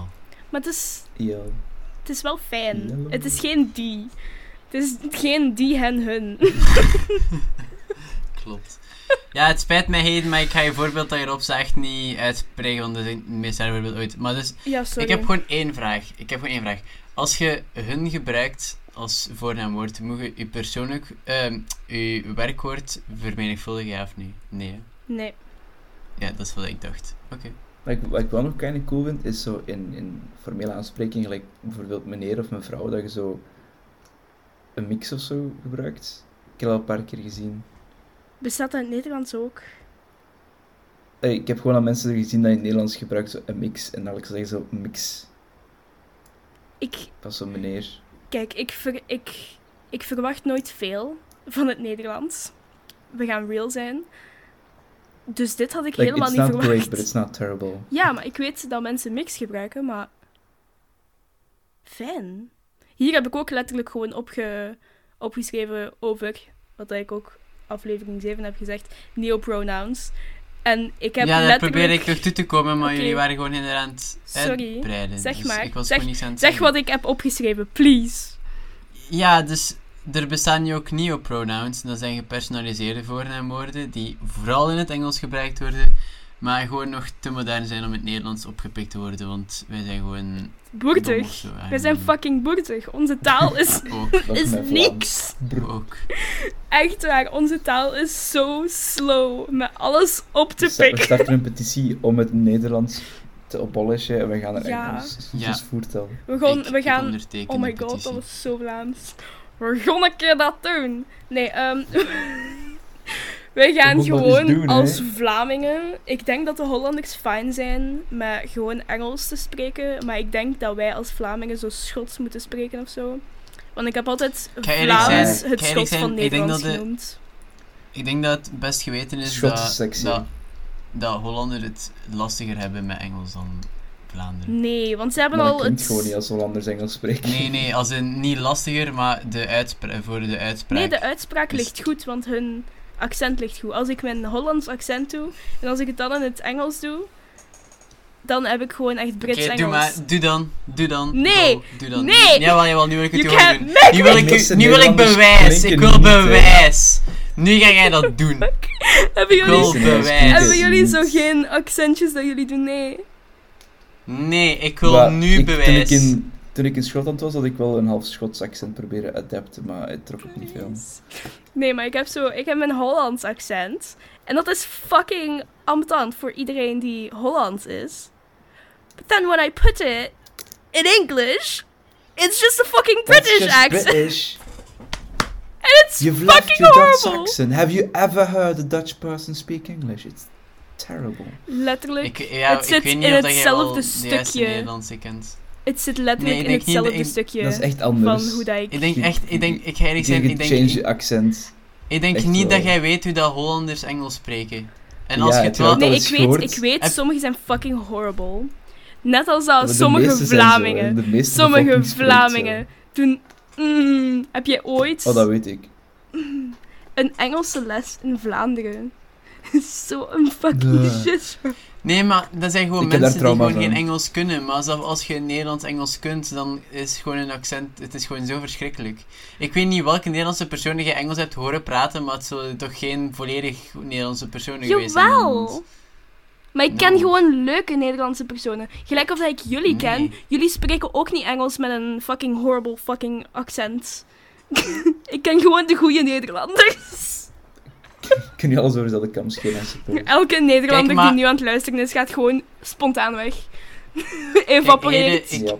Maar het is, IL. het is wel fijn. Het is geen die. Het is geen die, hen, hun. Klopt. Ja, het spijt mij heen, maar ik ga je voorbeeld dat je erop echt niet uitspreken, want dat is het meest rare voorbeeld ooit. Maar dus, Ja, sorry. ik heb gewoon één vraag. Ik heb gewoon één vraag. Als je hun gebruikt als voornaamwoord, moet je je persoonlijk, ehm je werkwoord vermenigvuldigen, ja of nee? Nee, hè? Nee. Ja, dat is wat ik dacht. Oké. Wat ik, wat ik wel nog kind cool vind, is zo in, in formele aanspreking, gelijk bijvoorbeeld meneer of mevrouw, dat je zo een mix of zo gebruikt. Ik heb dat al een paar keer gezien. Bestaat dat in het Nederlands ook? Hey, ik heb gewoon al mensen gezien dat in het Nederlands gebruikt zo een mix. En dan zeggen zo mix. Ik, Dat zo meneer. kijk, ik, ver, ik, ik verwacht nooit veel van het Nederlands. We gaan real zijn. Dus dit had ik Like, helemaal it's niet not verwacht. great, but it's not terrible. Ja, maar ik weet dat mensen mix gebruiken, maar... Fijn. Hier heb ik ook letterlijk gewoon opge... opgeschreven over, wat ik ook aflevering 7 heb gezegd, neopronouns. En ik heb ja, daar letterlijk... probeer ik nog toe te komen, maar jullie waren gewoon helemaal aan het Sorry. Zeg dus maar. Ik was Zeg- gewoon niks aan het Zeg zeggen. wat ik heb opgeschreven, please. Ja, dus er bestaan nu ook neopronouns. Dat zijn gepersonaliseerde voornaamwoorden die vooral in het Engels gebruikt worden, maar gewoon nog te modern zijn om in het Nederlands opgepikt te worden, want wij zijn gewoon Boertig. zo, Wij zijn fucking boertig. Onze taal is, is niks. Ook. Echt waar, onze taal is zo slow met alles op te We sta- We pikken. starten een petitie om het Nederlands te abolishen en we gaan er Ja. Engels Ja. dus voertellen. We gaan, Ik- we gaan Oh my god, petitie. dat was zo Vlaams. We gaan een keer dat doen. Nee, ehm wij gaan We gaan dat gewoon doen, als Vlamingen. Ik denk dat de Hollanders fijn zijn met gewoon Engels te spreken. Maar ik denk dat wij als Vlamingen zo Schots moeten spreken of zo. Want ik heb altijd Vlaams het Schots zijn, van ik denk Nederlands dat de- genoemd. Ik denk dat het best geweten is dat, dat, dat Hollanders het lastiger hebben met Engels dan Vlaanderen. Nee, want ze hebben Maar al klinkt het... gewoon niet als Hollanders Engels spreken. Nee, nee, als in niet lastiger, maar de voor de uitspraak. Nee, de uitspraak is- ligt goed, want hun accent ligt goed. Als ik mijn Hollands accent doe en als ik het dan in het Engels doe, dan heb ik gewoon echt Oké, Brits-Engels. doe maar, doe dan, doe dan. Nee, go, doe dan. nee. Jawel, jawel, nu wil ik het You doen. Nu wil ik, nu wil ik bewijs, ik wil bewijs. Nu ga jij dat doen. Hebben Ik wil jullie, hebben jullie zo geen accentjes dat jullie doen? Nee. Nee, ik wil Maar nu ik- bewijs. Toen ik, in, toen ik in Schotland was, had ik wel een half Schots accent proberen adapten, maar het trok ook niet veel. Nee, maar ik heb zo, ik heb mijn Hollands accent. En dat is fucking ambetant voor iedereen die Hollands is. But then when I put it in English, it's just a fucking That's British just accent. British. And it's You've left fucking your Dutch accent. Have you ever heard a Dutch person speak English? It's terrible. Letterlijk. Ik, ja, het zit ik weet niet in hetzelfde stukje. Nederlandse kent. Het zit letterlijk Nee, in niet hetzelfde ik- stukje Dat is echt anders. van hoe dat ik... Ik denk echt, ik denk, ik ga eerlijk zijn, ik denk, change je accent. ik denk echt niet wel. dat jij weet hoe dat Hollanders Engels spreken. En als Ja, je het wel... dat al Nee, ik weet, ik weet, Heb- sommigen zijn fucking horrible. Net als dat de sommige zo, Vlamingen, meeste sommige zo. Vlamingen doen Mm, heb jij ooit Oh, dat weet ik. een Engelse les in Vlaanderen? Zo een fucking shit. Nee, maar dat zijn gewoon Ik mensen die gewoon geen. Engels kunnen. Maar zelfs als je Nederlands-Engels kunt, dan is gewoon een accent... Het is gewoon zo verschrikkelijk. Ik weet niet welke Nederlandse persoon je Engels hebt horen praten, maar het zullen toch geen volledig Nederlandse personen geweest zijn. Jawel! Maar ik ken Nou. gewoon leuke Nederlandse personen. Gelijk of dat ik jullie ken. Nee. Jullie spreken ook niet Engels met een fucking horrible fucking accent. ik ken gewoon de goede Nederlanders. Kun je alles over dezelfde kam scheren. Elke Nederlander Kijk, maar- die nu aan het luisteren is, gaat gewoon spontaan weg. Evaporeert. Hede, ik-.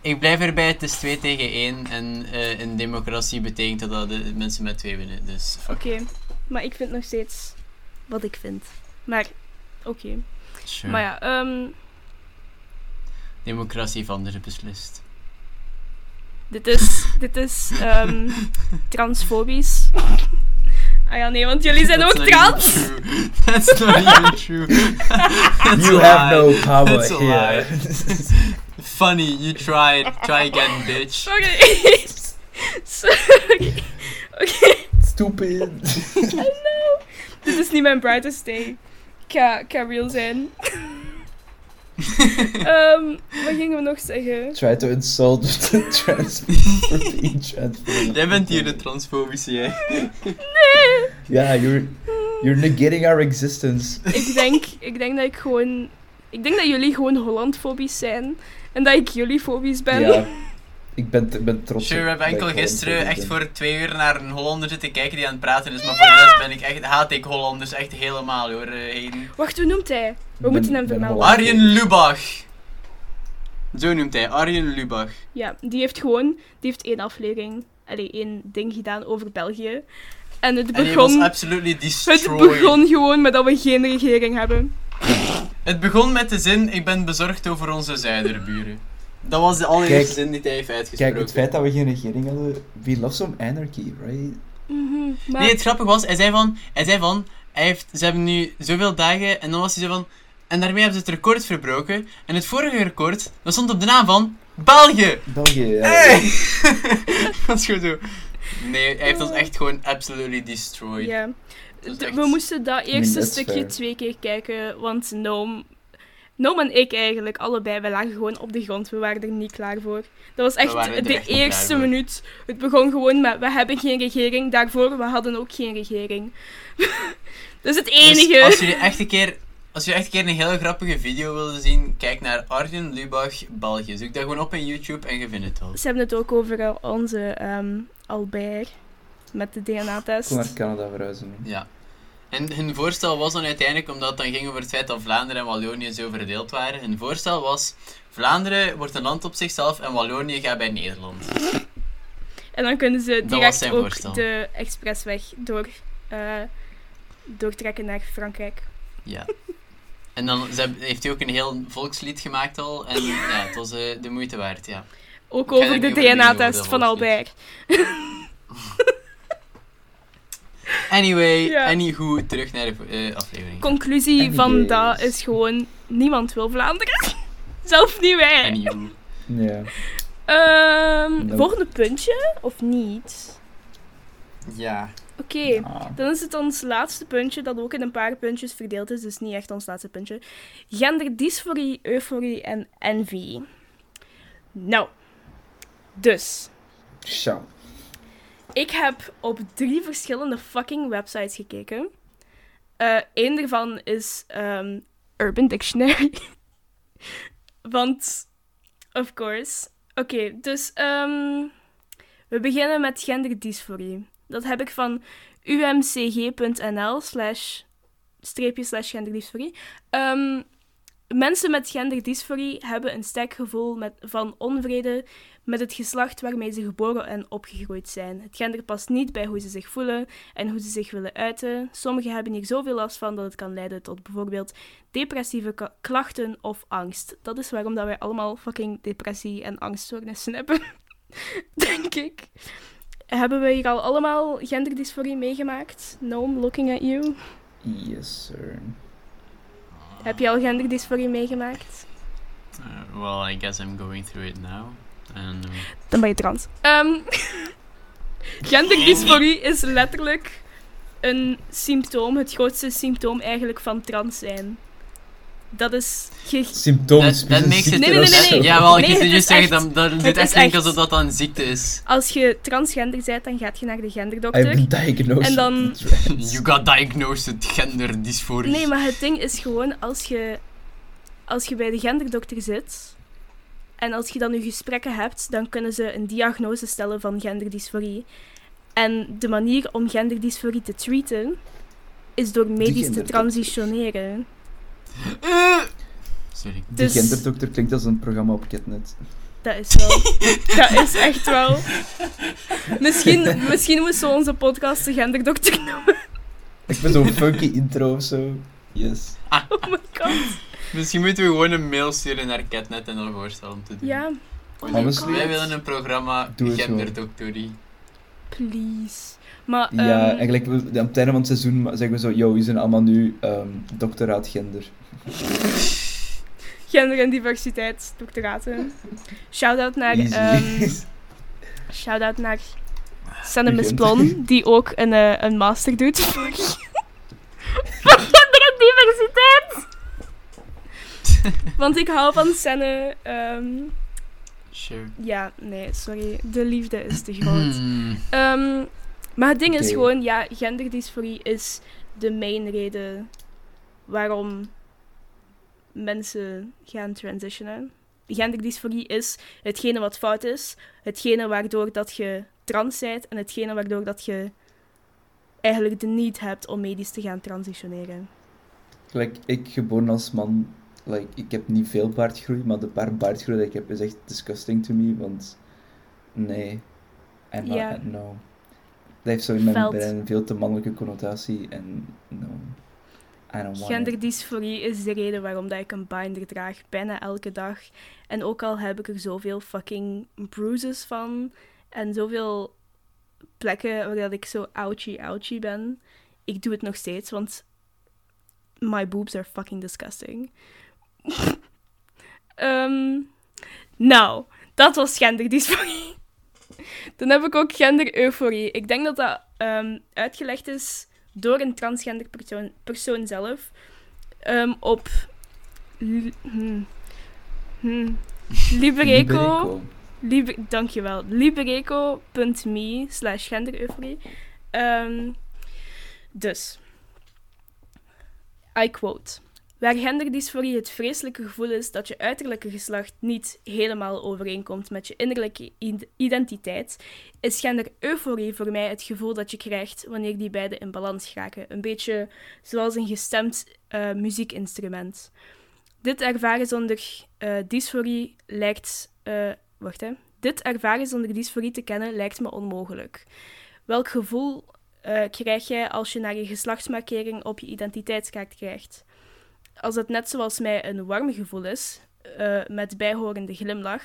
Ik blijf erbij, het is 2 tegen 1 en eh in democratie betekent dat dat de mensen met 2 winnen. Dus. Oké, maar ik vind nog steeds wat ik vind. Maar, oké. Sure. Maar ja, ehm, Democratie van de beslist. dit is, dit is ehm, transfobisch. Ah ja, nee, want jullie zijn That's ook trans. That's not even true. That's You have no power That's here. Funny, you tried. Try again, bitch. Sorry. Sorry. Oké, Stupid. dit is niet mijn brightest day. Ik ga, ik ga real zijn. Ehm, wat gingen we nog zeggen? Try to insult the trans transformed. Jij bent hier de transfobische, jij. Ja, you're, you're negating our existence. Ik denk, ik denk dat ik gewoon... Ik denk dat jullie gewoon Hollandfobisch zijn. En dat ik jullie fobisch ben. Ja, ik ben, ik ben trots Sure, we hebben enkel gisteren echt voor twee uur naar een Hollander zitten kijken die aan het praten is. Maar voor de rest ben ik echt, haat ik Hollanders echt helemaal hoor, eh. Wacht, hoe noemt hij? We Ben- moeten hem vermelden. Arjen Lubach. Zo noemt hij, Arjen Lubach. Ja, die heeft gewoon... Die heeft één aflevering... Allee, één ding gedaan over België. En het En begon... absolutely Het begon gewoon met dat we geen regering hebben. Het begon met de zin, ik ben bezorgd over onze zuiderburen. Dat was de allereerste Kijk, zin die hij heeft uitgesproken. Kijk, het feit dat we geen regering hadden, we love some anarchy, right? Mhm, maar... Nee, het grappige was, hij zei van, hij zei van, hij heeft, ze hebben nu zoveel dagen, en dan was hij zo van, en daarmee hebben ze het record verbroken, en het vorige record, dat stond op de naam van België! België, ja. Hey! dat is gewoon zo. Nee, hij heeft ons echt gewoon absolutely destroyed. Ja. Echt- We moesten dat eerste stukje fair. twee keer kijken, want Noam... Noam en ik eigenlijk, allebei, we lagen gewoon op de grond. We waren er niet klaar voor. Dat was echt de echt eerste minuut. Het begon gewoon met, we hebben geen regering. Daarvoor, we hadden ook geen regering. dat is het enige. Dus als jullie echt een keer... Als jullie echt een keer een hele grappige video willen zien, kijk naar Arjen Lubach België. Zoek dat gewoon op in YouTube en je vindt het wel. Ze hebben het ook over eh, onze ehm Albert met de Ik DNA-test. wil naar Canada verhuizen. Ja. En hun voorstel was dan uiteindelijk, omdat het dan ging over het feit dat Vlaanderen en Wallonië zo verdeeld waren. Hun voorstel was, Vlaanderen wordt een land op zichzelf en Wallonië gaat bij Nederland. En dan kunnen ze direct ook voorstel. de expressweg door, eh, doortrekken naar Frankrijk. Ja. En dan ze heeft hij ook een heel volkslied gemaakt al. En ja, het was eh, de moeite waard, ja. Ook over er de DNA-test van Albert. Anyway, Ja. anywho, terug naar de eh, aflevering. Conclusie van dat is gewoon: niemand wil Vlaanderen. Zelf niet wij. Anywho. Ja. Ehm, Nope. Volgende puntje, of niet? Ja. Oké, Ah. dan is het ons laatste puntje, dat ook in een paar puntjes verdeeld is, dus niet echt ons laatste puntje. Genderdysforie, euforie en envy. Nou, dus, Tja. Ik heb op drie verschillende fucking websites gekeken. Eén daarvan is ehm, Urban Dictionary. Want, of course. Oké, dus ehm, we beginnen met genderdysforie. Dat heb ik van umcg.nl slash streepje slash genderdysforie. Ehm, mensen met genderdysforie hebben een sterk gevoel met, van onvrede met het geslacht waarmee ze geboren en opgegroeid zijn. Het gender past niet bij hoe ze zich voelen en hoe ze zich willen uiten. Sommigen hebben hier zoveel last van dat het kan leiden tot bijvoorbeeld depressieve klachten of angst. Dat is waarom dat wij allemaal fucking depressie en angststoornissen hebben. Denk ik. Hebben we hier al allemaal genderdysforie meegemaakt? Noam, looking at you. Yes, sir. Heb je al genderdysforie meegemaakt? Uh, well, I guess I'm going through it now. En, eh, Dan ben je trans. Ehm genderdysforie is letterlijk een symptoom, het grootste symptoom eigenlijk van trans zijn. Dat is... ge- Symptomen. Dat- dat makes it- Nee, nee, nee, nee, ja, wel, ik Nee, het het is juist zeggen, echt- dat, dat doet het echt is denken alsof dat een ziekte is. Als je transgender bent, dan gaat je naar de I genderdokter. been diagnosed En dan-. You got diagnosed with genderdysforie. Nee, maar het ding is gewoon, als je, als je bij de genderdokter zit en als je dan je gesprekken hebt, dan kunnen ze een diagnose stellen van genderdysforie. En de manier om genderdysforie te treaten is door medisch te transitioneren. Sorry. De Dus- genderdokter klinkt als een programma op Ketnet. Dat is wel. dat is echt wel. Misschien, misschien moesten we onze podcast de genderdokter noemen. Ik ben zo'n funky intro of zo. Yes. Oh my god. Misschien moeten we gewoon een mail sturen naar Catnet en dan voorstellen om te doen. Ja. Oh Honestly, Wij willen een programma genderdoktorie. Please. Maar, Ja, ehm, eigenlijk we- aan het einde van het seizoen zeggen we zo, yo, we zijn allemaal nu ehm doctoraat gender. gender en diversiteit, doctoraten. Shout-out naar, ehm shout-out naar. Plon, die ook een, eh, een master doet voor voor gender en diversiteit. Want ik hou van ehm, Sure. ja, nee, sorry. De liefde is te groot. Hmm. Ehm, maar het ding is gewoon, ja, genderdysforie is de main reden waarom mensen gaan transitionen. Genderdysforie is hetgene wat fout is, hetgene waardoor dat je trans bent en hetgene waardoor dat je eigenlijk de need hebt om medisch te gaan transitioneren. Gelijk, ik geboren als man, like, ik heb niet veel baardgroei, maar de paar baardgroei dat ik heb is echt disgusting to me, want nee, en no. Dat heeft zo in mijn Veld. brein veel te mannelijke connotatie en no. Genderdysforie is de reden waarom dat ik een binder draag, bijna elke dag. En ook al heb ik er zoveel fucking bruises van en zoveel plekken waar dat ik zo ouchie ouchie ben, ik doe het nog steeds, want my boobs are fucking disgusting. Ehm, nou, dat was genderdysforie. Dan heb ik ook gender-euforie. Ik denk dat dat ehm, uitgelegd is door een transgender persoon, persoon zelf ehm, op hmm, hmm, Libereco. Liber, dankjewel. Libereco.me slash gendereuforie. Dus, I quote. Waar genderdysforie het vreselijke gevoel is dat je uiterlijke geslacht niet helemaal overeenkomt met je innerlijke id- identiteit, is gendereuforie voor mij het gevoel dat je krijgt wanneer die beide in balans geraken. Een beetje zoals een gestemd eh, muziekinstrument. Dit ervaren zonder eh, dysforie lijkt... eh, wacht, hè. Dit ervaren zonder dysforie te kennen lijkt me onmogelijk. Welk gevoel krijg jij als je naar je geslachtsmarkering op je identiteitskaart krijgt? Als het net zoals mij een warm gevoel is, eh, met bijhorende glimlach,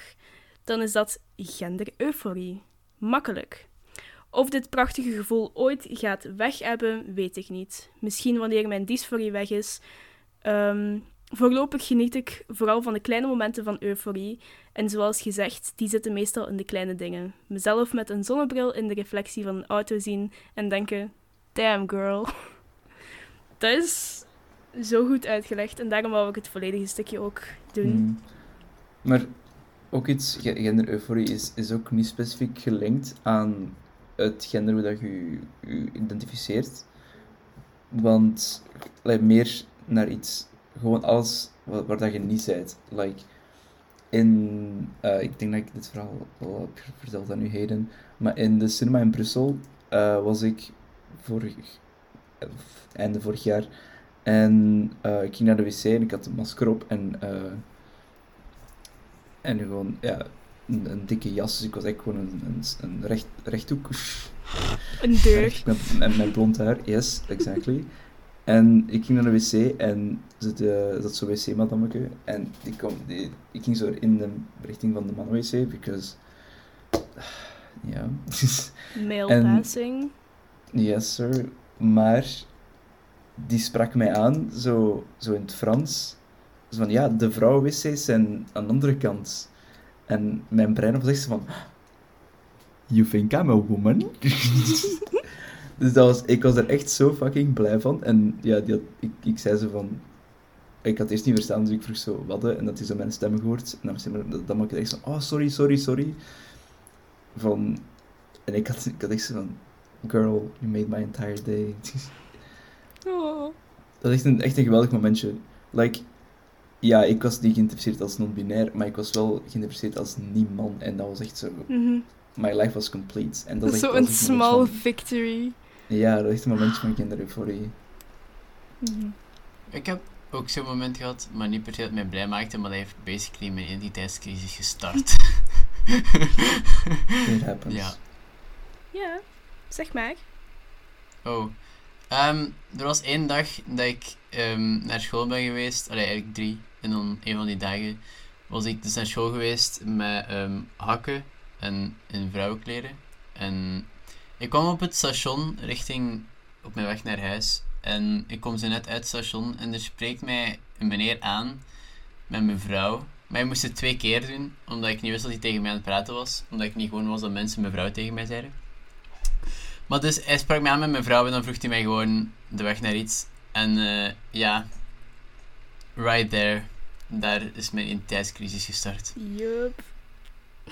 dan is dat gender-euforie. Makkelijk. Of dit prachtige gevoel ooit gaat weg hebben, weet ik niet. Misschien wanneer mijn dysforie weg is. Ehm, voorlopig geniet ik vooral van de kleine momenten van euforie. En zoals gezegd, die zitten meestal in de kleine dingen. Mezelf met een zonnebril in de reflectie van een auto zien en denken: damn girl. Dat is zo goed uitgelegd en daarom wou ik het volledige stukje ook doen. Hmm. Maar ook iets, ge- gender-euforie is, is ook niet specifiek gelinkt aan het gender hoe dat je je identificeert. Want like, meer naar iets, gewoon alles waar, waar dat je niet bent. Like, in, eh, ik denk dat ik dit verhaal al heb verteld aan u heden, maar in de cinema in Brussel eh, was ik vorig, eh, einde vorig jaar en eh, ik ging naar de wc en ik had een masker op en, eh, en gewoon, ja, een, een dikke jas. Dus ik was echt gewoon een, een, een recht, rechthoek. Een deur. Met, met, met blond haar, yes, exactly. En ik ging naar de wc en zat, uh, zat zo'n wc-madammeke. En die kwam, die, ik ging zo in de richting van de mannen-wc, because... Ja. Male En- passing. Yes, sir. Maar die sprak mij aan, zo, zo in het Frans. Zo van, ja, de vrouwenwc's zijn aan de andere kant. En mijn brein echt zo van... You think I'm a woman? dus dat was, ik was er echt zo fucking blij van. En ja, die ik, ik zei zo van... Ik had eerst niet verstaan, dus ik vroeg zo wat. En dat hij zo mijn stem gehoord. En dan, dan maakte ik echt zo... Oh, sorry, sorry, sorry. Van... En ik had, ik had echt van... Girl, you made my entire day. Oh. Dat is echt een, echt een geweldig momentje. Like, ja, ik was niet geïnteresseerd als non-binair, maar ik was wel geïnteresseerd als niet-man. En dat was echt zo... Mhm. My life was complete. En dat is zo een small van- victory. ja, dat is echt een momentje van kindereuphorie. Mhm. Ik heb ook zo'n moment gehad, maar niet per se dat mij blij maakte, maar dat heeft basically mijn identiteitscrisis gestart. It happens. Ja. Ja, zeg maar. Oh. Ehm, er was één dag dat ik ehm, naar school ben geweest. Allee, eigenlijk drie. En dan een van die dagen was ik dus naar school geweest met ehm, hakken en in vrouwenkleren. En ik kwam op het station richting op mijn weg naar huis. En ik kom zo net uit het station en er spreekt mij een meneer aan met mijn vrouw. Maar hij moest het twee keer doen, omdat ik niet wist dat hij tegen mij aan het praten was. Omdat ik niet gewoon was dat mensen mevrouw tegen mij zeiden. Maar dus hij sprak mij aan met mijn vrouw en dan vroeg hij mij gewoon de weg naar iets. En eh, ja, right there, daar is mijn identiteitscrisis gestart. Yup.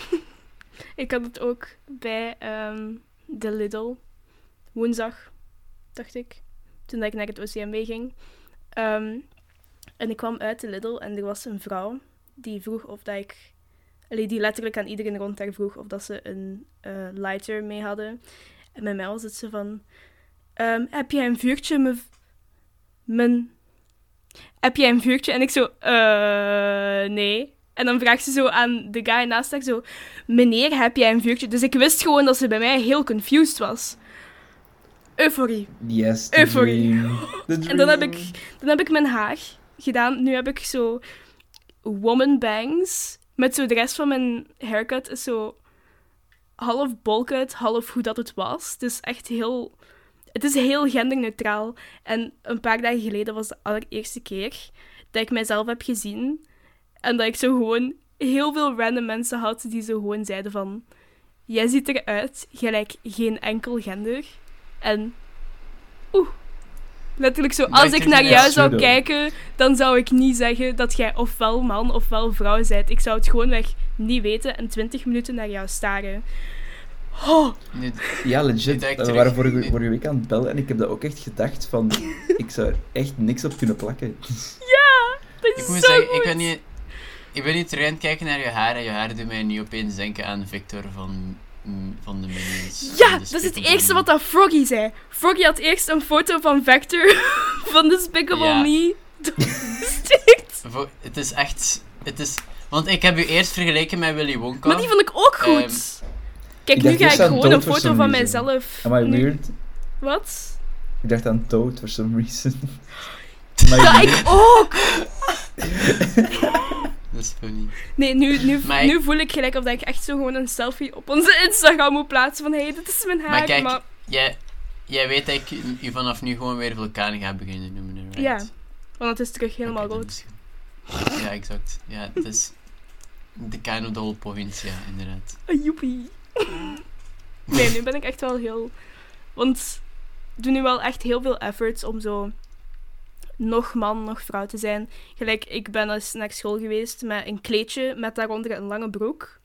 ik had het ook bij ehm, de Lidl. Woensdag, dacht ik. Toen ik naar het OCMW ging. Ehm, en ik kwam uit de Lidl en er was een vrouw die vroeg of dat ik... Die letterlijk aan iedereen rond daar vroeg of dat ze een eh, lighter mee hadden. En bij mij was het zo van... ehm, heb jij een vuurtje. Mijn... Heb jij een vuurtje? En ik zo... eh nee. En dan vraagt ze zo aan de guy naast haar zo... Meneer, heb jij een vuurtje? Dus ik wist gewoon dat ze bij mij heel confused was. Euforie. Yes, the Euphorie. dream. The En dan heb, ik, dan heb ik mijn haar gedaan. Nu heb ik zo woman bangs. Met zo de rest van mijn haircut is zo half bolcut, half hoe dat het was. Het is echt heel... Het is heel genderneutraal. En een paar dagen geleden was de allereerste keer dat ik mijzelf heb gezien. En dat ik zo gewoon heel veel random mensen had die zo gewoon zeiden van... Jij ziet eruit gelijk geen enkel gender. En... Oeh. Letterlijk zo, als ik naar jou zou kijken, dan zou ik niet zeggen dat jij ofwel man ofwel vrouw bent. Ik zou het gewoonweg niet weten en 20 minuten naar jou staren. Oh, Ja, legit. dat ik We waren vorige, vorige week aan het bellen en ik heb dat ook echt gedacht van... ik zou er echt niks op kunnen plakken. dat is ik moet zo zeggen, goed. ik ben niet... Ik ben niet terug aan het kijken naar je haar en je haar doet mij nu opeens denken aan Victor van, van de Minions. Ja, dat is het eerste wat dat Froggy zei. Froggy had eerst een foto van Vector van Despicable Ja. Me gestuurd. Het is echt... Het is... Want ik heb u eerst vergeleken met Willy Wonka. Maar die vond ik ook goed. Ehm, Kijk, nu ga ik gewoon een foto van reason. mijzelf... Am I weird? Wat? Ik dacht aan Toad for some reason. Ja, ik ook! Dat is funny. Nee, nu, nu, Maar ik- nu voel ik gelijk of dat ik echt zo gewoon een selfie op onze Instagram moet plaatsen van hé, hey, dit is mijn haar. Maar kijk, Jij, jij weet dat ik u- u vanaf nu gewoon weer vulkaan ga beginnen noemen, right? Ja, want het is terug helemaal is goed. Ja, exact. Ja, het is de kind of the whole point, ja, inderdaad. Ah, Joepie. nee, nu ben ik echt wel heel... Want ik doe nu wel echt heel veel efforts om zo nog man, nog vrouw te zijn. Gelijk, ik ben eens naar school geweest met een kleedje met daaronder een lange broek.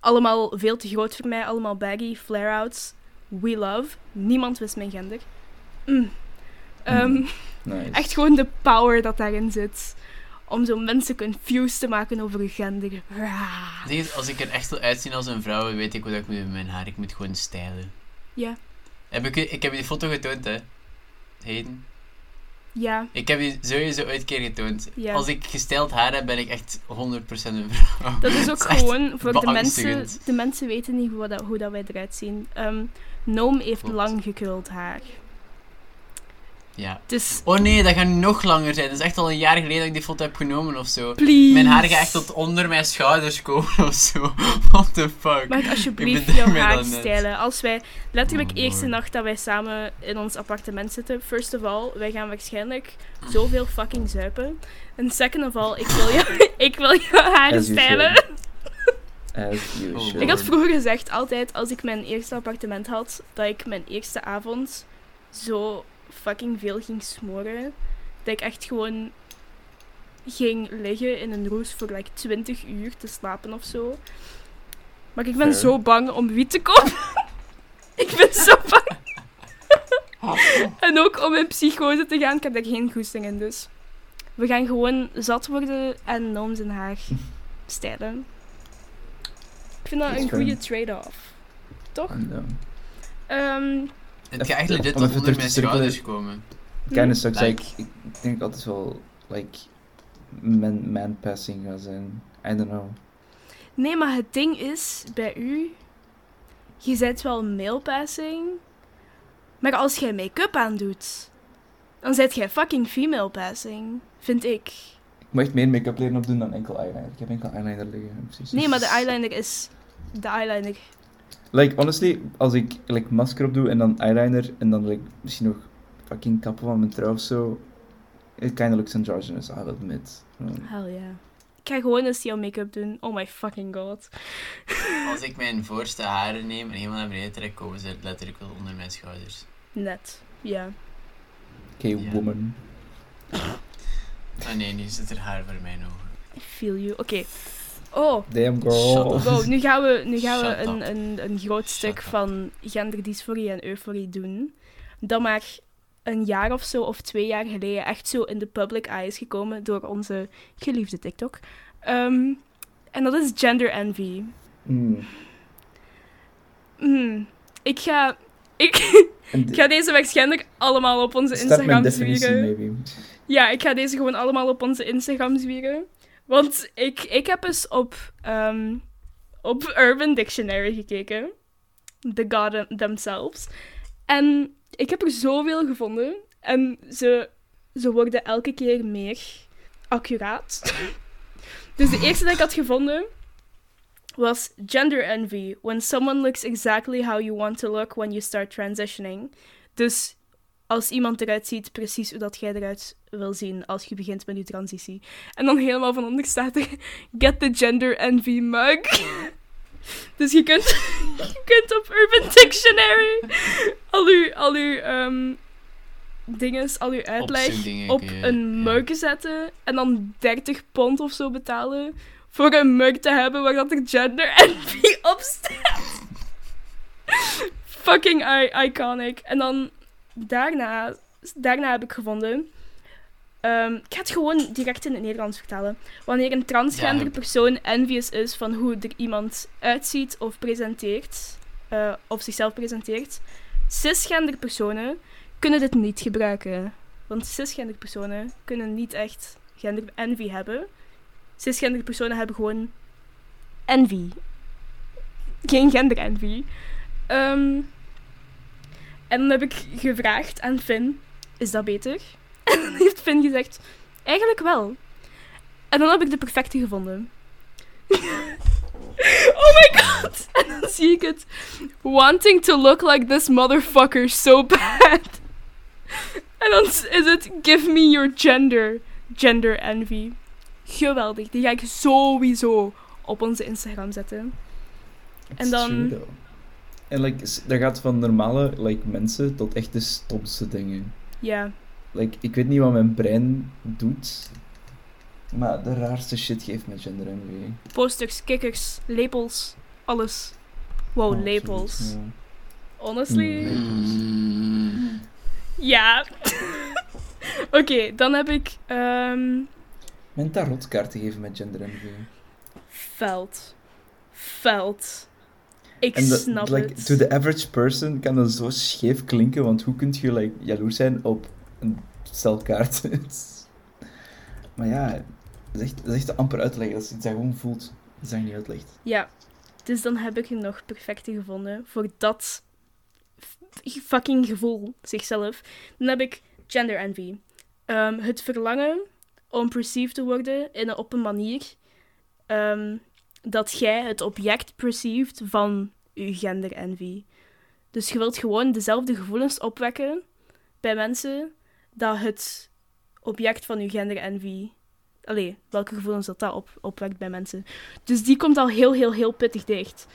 Allemaal veel te groot voor mij, allemaal baggy, flare-outs. We love. Niemand wist mijn gender. Mm. Ehm, nice. Echt gewoon de power dat daarin zit. Om zo mensen confused te maken over hun gender. Als ik er echt wil uitzien als een vrouw, weet ik wat ik moet met mijn haar. Ik moet gewoon stylen. Ja. Heb ik, ik heb je die foto getoond, hè? Heden. Ja. Ik heb die sowieso ooit keer getoond. Ja. Als ik gesteld haar heb, ben ik echt 100% een vrouw. Dat is ook gewoon voor de mensen. De mensen weten niet hoe dat, hoe dat wij eruit zien. Noom heeft Klopt. lang gekruld haar. Ja. Dus Oh nee, dat gaat nog langer zijn. Dat is echt al een jaar geleden dat ik die foto heb genomen of zo. please. Mijn haar gaat echt tot onder mijn schouders komen of zo. What the fuck? Mag ik alsjeblieft Ik jouw haar stijlen? Als wij letterlijk Oh, eerste nacht dat wij samen in ons appartement zitten. First of all, wij gaan waarschijnlijk zoveel fucking zuipen. En second of all, ik wil jou, ik wil jouw haar stijlen. should. As you Oh, should. Ik had vroeger gezegd, altijd als ik mijn eerste appartement had, dat ik mijn eerste avond zo fucking veel ging smoren. Dat ik echt gewoon ging liggen in een roes voor like 20 uur te slapen of zo. Maar ik ben Fair. zo bang om wiet te kopen. ik ben zo bang. en ook om in psychose te gaan, ik heb daar geen goesting in, dus. We gaan gewoon zat worden en Noom zijn haar stijlen. Ik vind dat een goede trade-off. Toch? En, Het gaat eigenlijk dit Om tot even onder terug mijn schouders komen. Kinda sucks. Like- Like, ik denk dat het wel, like, man, man passing gaat zijn. I don't know. nee, maar het ding is, bij u, je bent wel male passing, maar als jij make-up aandoet, dan zet jij fucking female passing, vind ik. Ik moet echt meer make-up leren opdoen dan enkel eyeliner. Ik heb enkel eyeliner liggen. Precies. Nee, maar de eyeliner is de eyeliner. Like, honestly, als ik like, masker op doe en dan eyeliner en dan like, misschien nog fucking kappen van mijn trui of zo. It kinda looks androgynous, I will admit. Um, Hell yeah. Ik ga gewoon eens jouw make-up doen. Oh my fucking god. Als ik mijn voorste haren neem en helemaal naar beneden trek, komen ze letterlijk wel onder mijn schouders. Net. Ja. Okay, Ja. woman. Ah nee, nu zit er haar voor mijn ogen. I feel you. Oké. Oh, Damn Shut girl. up. wow. Nu gaan we, nu gaan we een, een, een groot stuk up. van genderdysforie en euforie doen. Dat maar een jaar of zo, of twee jaar geleden, echt zo in de public eye is gekomen door onze geliefde TikTok. Ehm, en dat is gender envy. Mm. Hmm. Ik ga... Ik, ik ga deze waarschijnlijk allemaal op onze Instagram zwieren. maybe. Ja, ik ga deze gewoon allemaal op onze Instagram zwieren. Want ik, ik heb eens op, ehm, op Urban Dictionary gekeken. The God themselves. En ik heb er zoveel gevonden. En ze, ze worden elke keer meer accuraat. dus de eerste dat ik had gevonden was gender envy. When someone looks exactly how you want to look when you start transitioning. Dus als iemand eruit ziet precies hoe dat jij eruit wil zien als je begint met je transitie. En dan helemaal van onder staat er Get the gender envy mug. dus je kunt, je kunt op Urban Dictionary al uw, al uw ehm, dinges, al uw uitleg op je- een ja. mug zetten en dan 30 pond of zo betalen voor een mug te hebben waar dat er gender envy op staat. Fucking iconic. En dan daarna, daarna heb ik gevonden. ehm, ik ga het gewoon direct in het Nederlands vertalen. Wanneer een transgender Ja. persoon envious is van hoe er iemand uitziet of presenteert, eh, of zichzelf presenteert, cisgender personen kunnen dit niet gebruiken. Want cisgender personen kunnen niet echt gender envy hebben. Cisgender personen hebben gewoon envy. Geen gender envy. Ehm, en dan heb ik gevraagd aan Finn, is dat beter? En dan heeft Finn gezegd, eigenlijk wel. En dan heb ik de perfecte gevonden. oh my god! En dan zie ik het. Wanting to look like this motherfucker so bad. En dan is het give me your gender. Gender envy. Geweldig. Die ga ik sowieso op onze Instagram zetten. En dan- true. En like, dat gaat van normale like, mensen tot echt de stomste dingen. Ja. Like, ik weet niet wat mijn brein doet, maar de raarste shit geeft met gender envy. Posters, kikkers, lepels. Alles. Wow, Oh, lepels. absoluut, ja. Honestly. Mm. Ja. Oké, dan heb ik ehm, Mijn tarotkaarten geven met gender envy. veld. Veld. Ik En snap like, het. to the average person kan dat zo scheef klinken, want hoe kun je like, jaloers zijn op een stel kaarten? maar ja, dat is echt, dat is echt amper uit te leggen. Dat is iets dat je gewoon voelt. Dat is niet uitlegt. Ja. Dus dan heb ik er nog perfecte gevonden voor dat fucking gevoel zichzelf. Dan heb ik gender envy. Ehm, het verlangen om perceived te worden in een, op een manier ehm, dat jij het object perceived van je gender envy. Dus je wilt gewoon dezelfde gevoelens opwekken bij mensen dat het object van je gender envy allee, welke gevoelens dat, dat op, opwekt bij mensen. Dus die komt al heel, heel, heel pittig dicht.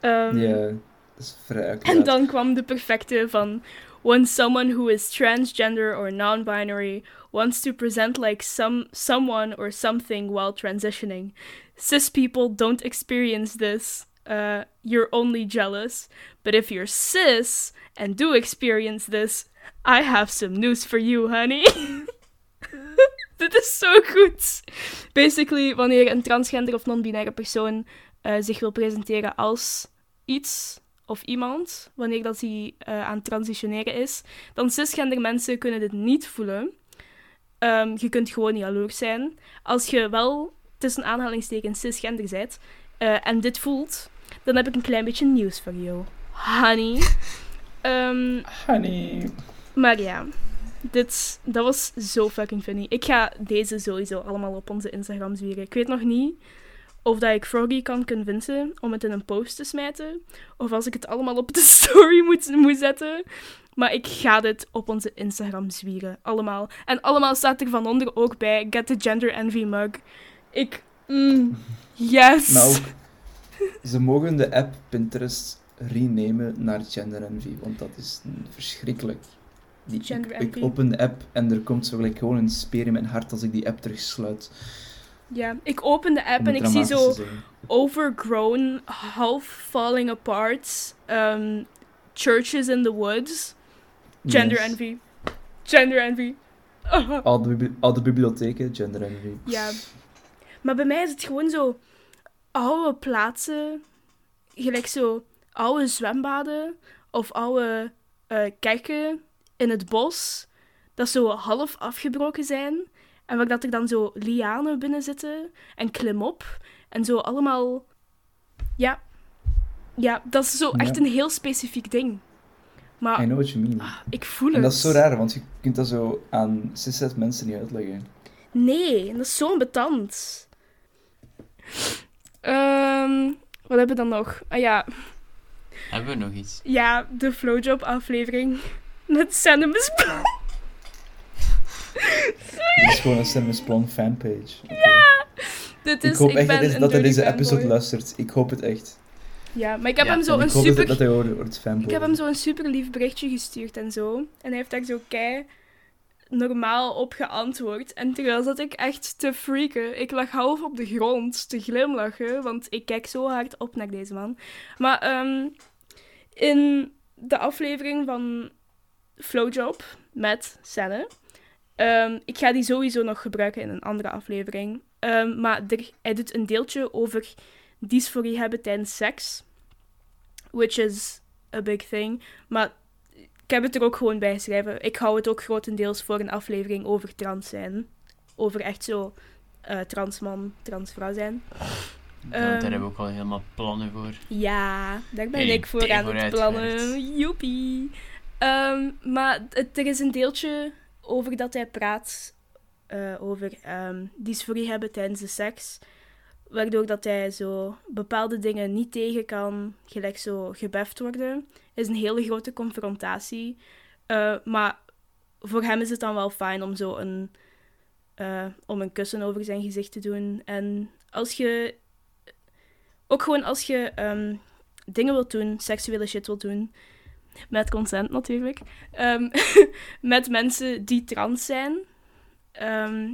Ehm, Ja, dat is vrij en dan kwam de perfecte van... When someone who is transgender or non-binary wants to present like some someone or something while transitioning. Cis people don't experience this. Uh, you're only jealous. But if you're cis and do experience this, I have some news for you, honey. Dit is zo goed. Basically, wanneer een transgender of non-binaire persoon eh, zich wil presenteren als iets of iemand, wanneer dat hij eh, aan het transitioneren is, dan cisgender mensen kunnen dit niet voelen. Ehm, je kunt gewoon niet jaloers zijn. Als je wel tussen aanhalingstekens cisgender bent eh, en dit voelt, dan heb ik een klein beetje nieuws voor jou. Honey. Ehm, Honey. maar ja, dit, dat was zo fucking funny. Ik ga deze sowieso allemaal op onze Instagram zwieren. Ik weet nog niet of dat ik Froggy kan convincen om het in een post te smijten. Of als ik het allemaal op de story moet, moet zetten. Maar ik ga dit op onze Instagram zwieren. Allemaal. En allemaal staat er van onder ook bij Get the Gender Envy Mug. Ik... Mm, yes! Ook, ze mogen de app Pinterest renamen naar Gender Envy, want dat is verschrikkelijk. Die, ik, open de app en er komt zo gelijk gewoon een speer in mijn hart als ik die app terugsluit. Ja, ik open de app en ik zie zo... overgrown, half falling apart um, churches in the woods. Gender Yes. envy. Gender envy. Ah. Oude, bibli- oude bibliotheken, Gender Envy. Ja. Maar bij mij is het gewoon zo oude plaatsen, gelijk zo oude zwembaden of oude eh, kerken in het bos, dat zo half afgebroken zijn. En waar dat er dan zo lianen binnen zitten en klimop. En zo allemaal... Ja. Ja, dat is zo echt een heel specifiek ding. Maar I know what you mean. ah, ik voel het. En dat is zo raar, want je kunt dat zo aan cis mensen niet uitleggen. Nee, dat is zo ambetant. Ehm wat hebben we dan nog? Ah ja, Hebben we nog iets? ja de Flowjob aflevering met besproken. Het is gewoon een Cinemas Plan fanpage. Oké. Dit ik is, hoop ik echt ben dat, hij- dat deze episode fanboy. luistert. Ik hoop het echt. Ja, maar ik heb Ja, hem zo En een ik hoop super... dat, dat hij hoort, hoort fanboy. Ik heb hem zo een super lief berichtje gestuurd en zo. En hij heeft daar zo kei normaal op geantwoord. En terwijl zat ik echt te freaken. Ik lag half op de grond te glimlachen, want ik kijk zo hard op naar deze man. Maar ehm, in de aflevering van Flowjob met Senne, ehm, ik ga die sowieso nog gebruiken in een andere aflevering. Ehm, maar er, hij doet een deeltje over dysforie hebben tijdens seks. Which is a big thing. Maar ik heb het er ook gewoon bij geschreven. Ik hou het ook grotendeels voor een aflevering over trans zijn. Over echt zo eh transman, transvrouw zijn. Daar- Ehm. daar hebben we ook al helemaal plannen voor. Ja, daar ben Hey, ik voor aan het plannen. Joepie. Ehm, maar het- er is een deeltje over dat hij praat eh, over ehm dysforie hebben tijdens de seks. Waardoor dat hij zo bepaalde dingen niet tegen kan, gelijk zo gebeft worden. is een hele grote confrontatie. Eh, maar voor hem is het dan wel fijn om zo een, eh, om een kussen over zijn gezicht te doen. En als je ook gewoon als je ehm, dingen wilt doen, seksuele shit wilt doen, met consent natuurlijk, ehm, met mensen die trans zijn, ehm,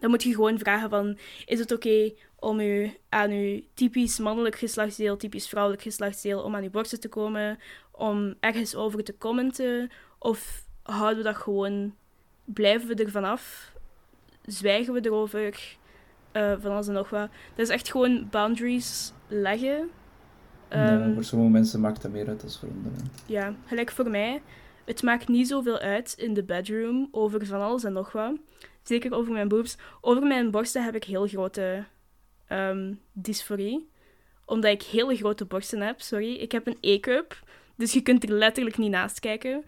dan moet je gewoon vragen van, is het oké om u aan uw typisch mannelijk geslachtsdeel, typisch vrouwelijk geslachtsdeel, om aan uw borsten te komen, om ergens over te commenten, of houden we dat gewoon, blijven we er vanaf, zwijgen we erover, eh, van alles en nog wat. Dat is echt gewoon boundaries leggen. Ja, Ehm, voor sommige mensen maakt dat meer uit dan voor anderen. ja, gelijk voor mij. Het maakt niet zoveel uit in de bedroom over van alles en nog wat. Zeker over mijn boobs. Over mijn borsten heb ik heel grote dysforie. Omdat ik hele grote borsten heb, sorry. Ik heb een E-cup, dus je kunt er letterlijk niet naast kijken.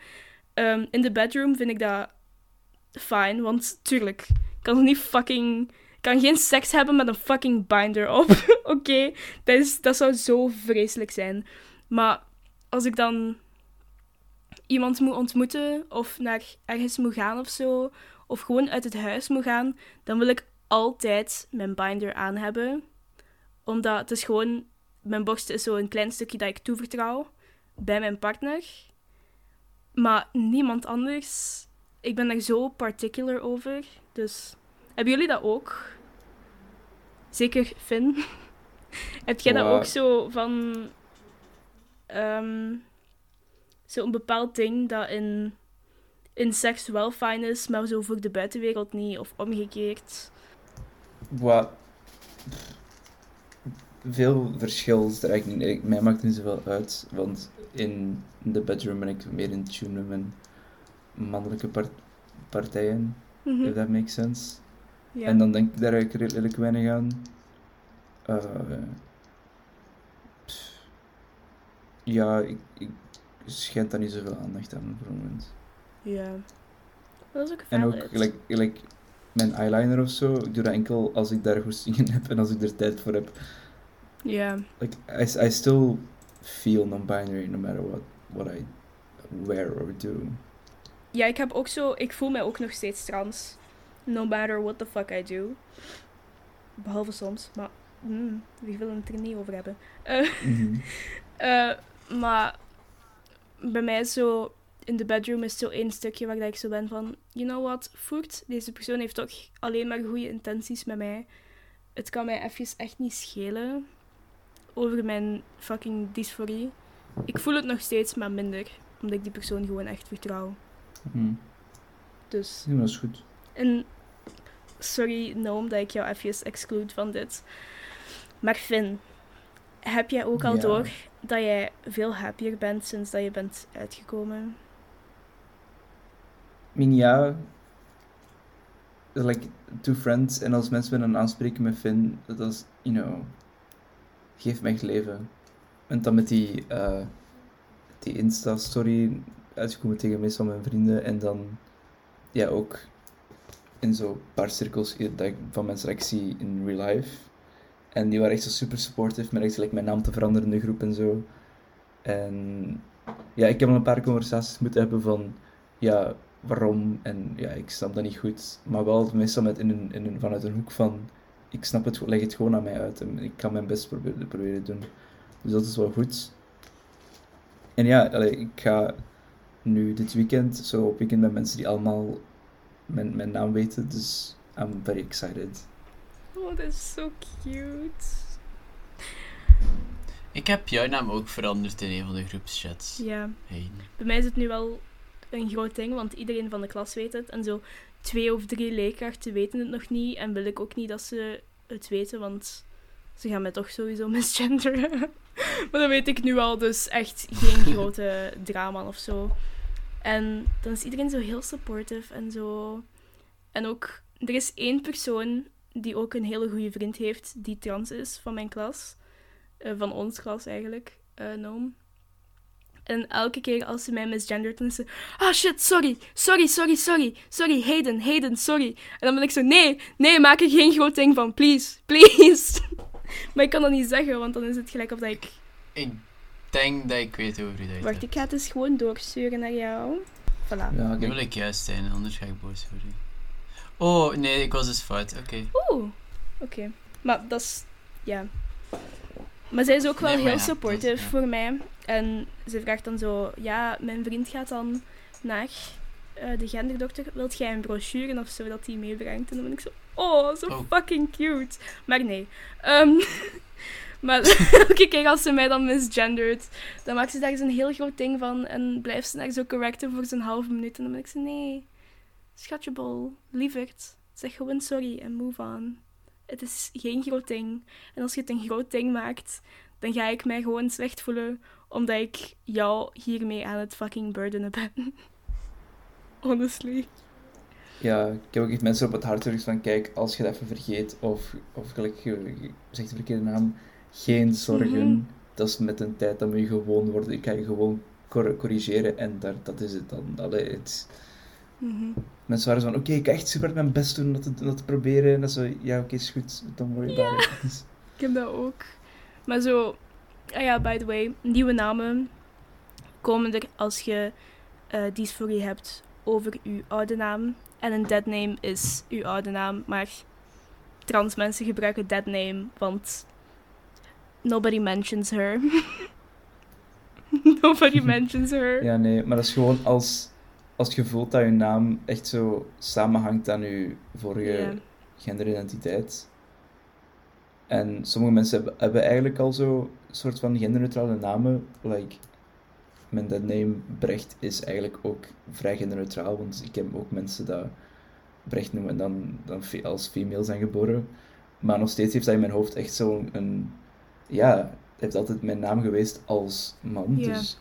Ehm, in de bedroom vind ik dat fijn, want tuurlijk, ik kan niet fucking... kan geen seks hebben met een fucking binder op. Oké, dat, is- dat zou zo vreselijk zijn. Maar als ik dan iemand moet ontmoeten of naar ergens moet gaan of zo, of gewoon uit het huis moet gaan, dan wil ik altijd mijn binder aan hebben. Omdat het is gewoon... Mijn borst is zo een klein stukje dat ik toevertrouw bij mijn partner. Maar niemand anders. Ik ben daar zo particular over. Dus hebben jullie dat ook? Zeker Finn. Heb jij dat Wow. ook zo van... ehm Zo'n bepaald ding dat in, in seks wel fijn is, maar zo voor de buitenwereld niet, of omgekeerd. Wat... Veel verschil is er eigenlijk niet. Mij maakt het niet zoveel uit, want in de bedroom ben ik meer in tune met mijn mannelijke part- partijen, Mhm. if that makes sense. Ja. En dan denk ik daar eigenlijk redelijk weinig aan. Eh, ja, ik, ik schijnt daar niet zoveel aandacht aan voor het moment. ja. Dat is ook En ook gelijk mijn eyeliner of zo, ik doe dat enkel als ik daar goesting in heb en als ik er tijd voor heb. Ja. Like, I, I still feel non-binary no matter what, what I wear or do. ja, ik heb ook zo... Ik voel mij ook nog steeds trans. No matter what the fuck I do. Behalve soms, maar... wie wil het er niet over hebben? Eh, maar bij mij is zo in de bedroom is zo één stukje waar ik zo ben van, you know what, voert, deze persoon heeft toch alleen maar goede intenties met mij. Het kan mij even echt niet schelen over mijn fucking dysforie. Ik voel het nog steeds, maar minder, omdat ik die persoon gewoon echt vertrouw. Mhm. Dus, Ja, dat is goed. en sorry Noam dat ik jou even exclude van dit. Maar Finn, heb jij ook al Ja. door dat jij veel happier bent sinds dat je bent uitgekomen? Ja. Like, two friends. En als mensen me dan aanspreken met Finn, dat is, you know, me echt leven. En dan met die, eh, die Insta-story uitgekomen tegen meestal mijn vrienden. En dan, ja, ook in zo'n paar cirkels van mensen dat ik zie in real life. En die waren echt zo super supportive, met echt like, mijn naam te veranderen in de groep en zo. En ja, ik heb al een paar conversaties moeten hebben van, ja, waarom en ja, ik snap dat niet goed. Maar wel meestal met in een, in een, vanuit een hoek van, ik snap het, leg het gewoon aan mij uit en ik kan mijn best proberen, proberen doen. Dus dat is wel goed. En ja, allee, ik ga nu dit weekend zo op weekend met mensen die allemaal mijn, mijn naam weten, dus I'm very excited. Oh, dat is zo cute. Ik heb jouw naam ook veranderd in een van de groepschats. Ja, Hey. bij mij is het nu wel een groot ding, want iedereen van de klas weet het. En zo twee of drie leerkrachten weten het nog niet en wil ik ook niet dat ze het weten, want ze gaan mij toch sowieso misgenderen. maar dat weet ik nu al, dus echt geen grote drama of zo. En dan is iedereen zo heel supportive en zo. En ook, er is één persoon die ook een hele goede vriend heeft die trans is van mijn klas. Eh, van ons klas eigenlijk, eh Noam. En elke keer als ze mij misgendert, dan is ze... Ah shit, sorry, sorry, sorry, sorry, sorry, Hayden, Hayden, sorry. En dan ben ik zo, nee, nee, maak er geen groot ding van, please, please. maar ik kan dat niet zeggen, want dan is het gelijk of dat ik... Ik denk dat ik weet dat je het Wacht, ik ga het eens gewoon doorsturen naar jou. Voilà. Ja, Nu kijk, wil ik juist zijn, anders ga ik boos worden. Oh, nee, ik was dus fout. Oké. Oeh, oké. Maar dat is... Ja. Maar zij is ook wel Nee, heel ja, supportive dat is- ja. voor mij. En ze vraagt dan zo... Ja, mijn vriend gaat dan naar eh, de genderdokter. Wilt jij een brochure of zo dat hij meebrengt? En dan ben ik zo... Oh, zo Oh. fucking cute. Maar nee. Ehm, maar elke keer als ze mij dan misgendert, dan maakt ze daar zo'n heel groot ding van. En blijft ze daar zo correcten voor zo'n halve minuut. En dan ben ik zo... Nee, schatjebol, lieverd. Zeg gewoon sorry en move on. Het is geen groot ding. En als je het een groot ding maakt, dan ga ik mij gewoon slecht voelen omdat ik jou hiermee aan het fucking burdenen ben. Honestly. ja, ik heb ook echt mensen op het hart gedrukt van, kijk, als je dat even vergeet, of, of gelijk, je, zegt de verkeerde naam, geen zorgen. Mhm. Dat is met een tijd, dat moet je gewoon worden. Ik kan je gewoon cor- corrigeren en daar, dat is het dan. Allee, het, Mhm. mensen waren zo van, oké, ik ga echt super mijn best doen om dat te, dat te proberen. En dat zo, ja, oké, is goed, dan word je daar. Ik heb dat ook. Maar zo, ah ja, by the way, nieuwe namen komen er als je eh dysforie hebt over uw oude naam. En een dead name is uw oude naam, maar trans mensen gebruiken that name, want nobody mentions her. nobody mentions her. Ja, nee, maar dat is gewoon als, als je voelt dat je naam echt zo samenhangt aan je vorige genderidentiteit. En sommige mensen hebben, hebben eigenlijk al zo een soort van genderneutrale namen. Like, mijn name Brecht is eigenlijk ook vrij genderneutraal, want ik heb ook mensen dat Brecht noemen en dan, dan als female zijn geboren. Maar nog steeds heeft dat in mijn hoofd echt zo'n... een- Ja, het heeft altijd mijn naam geweest als man, dus...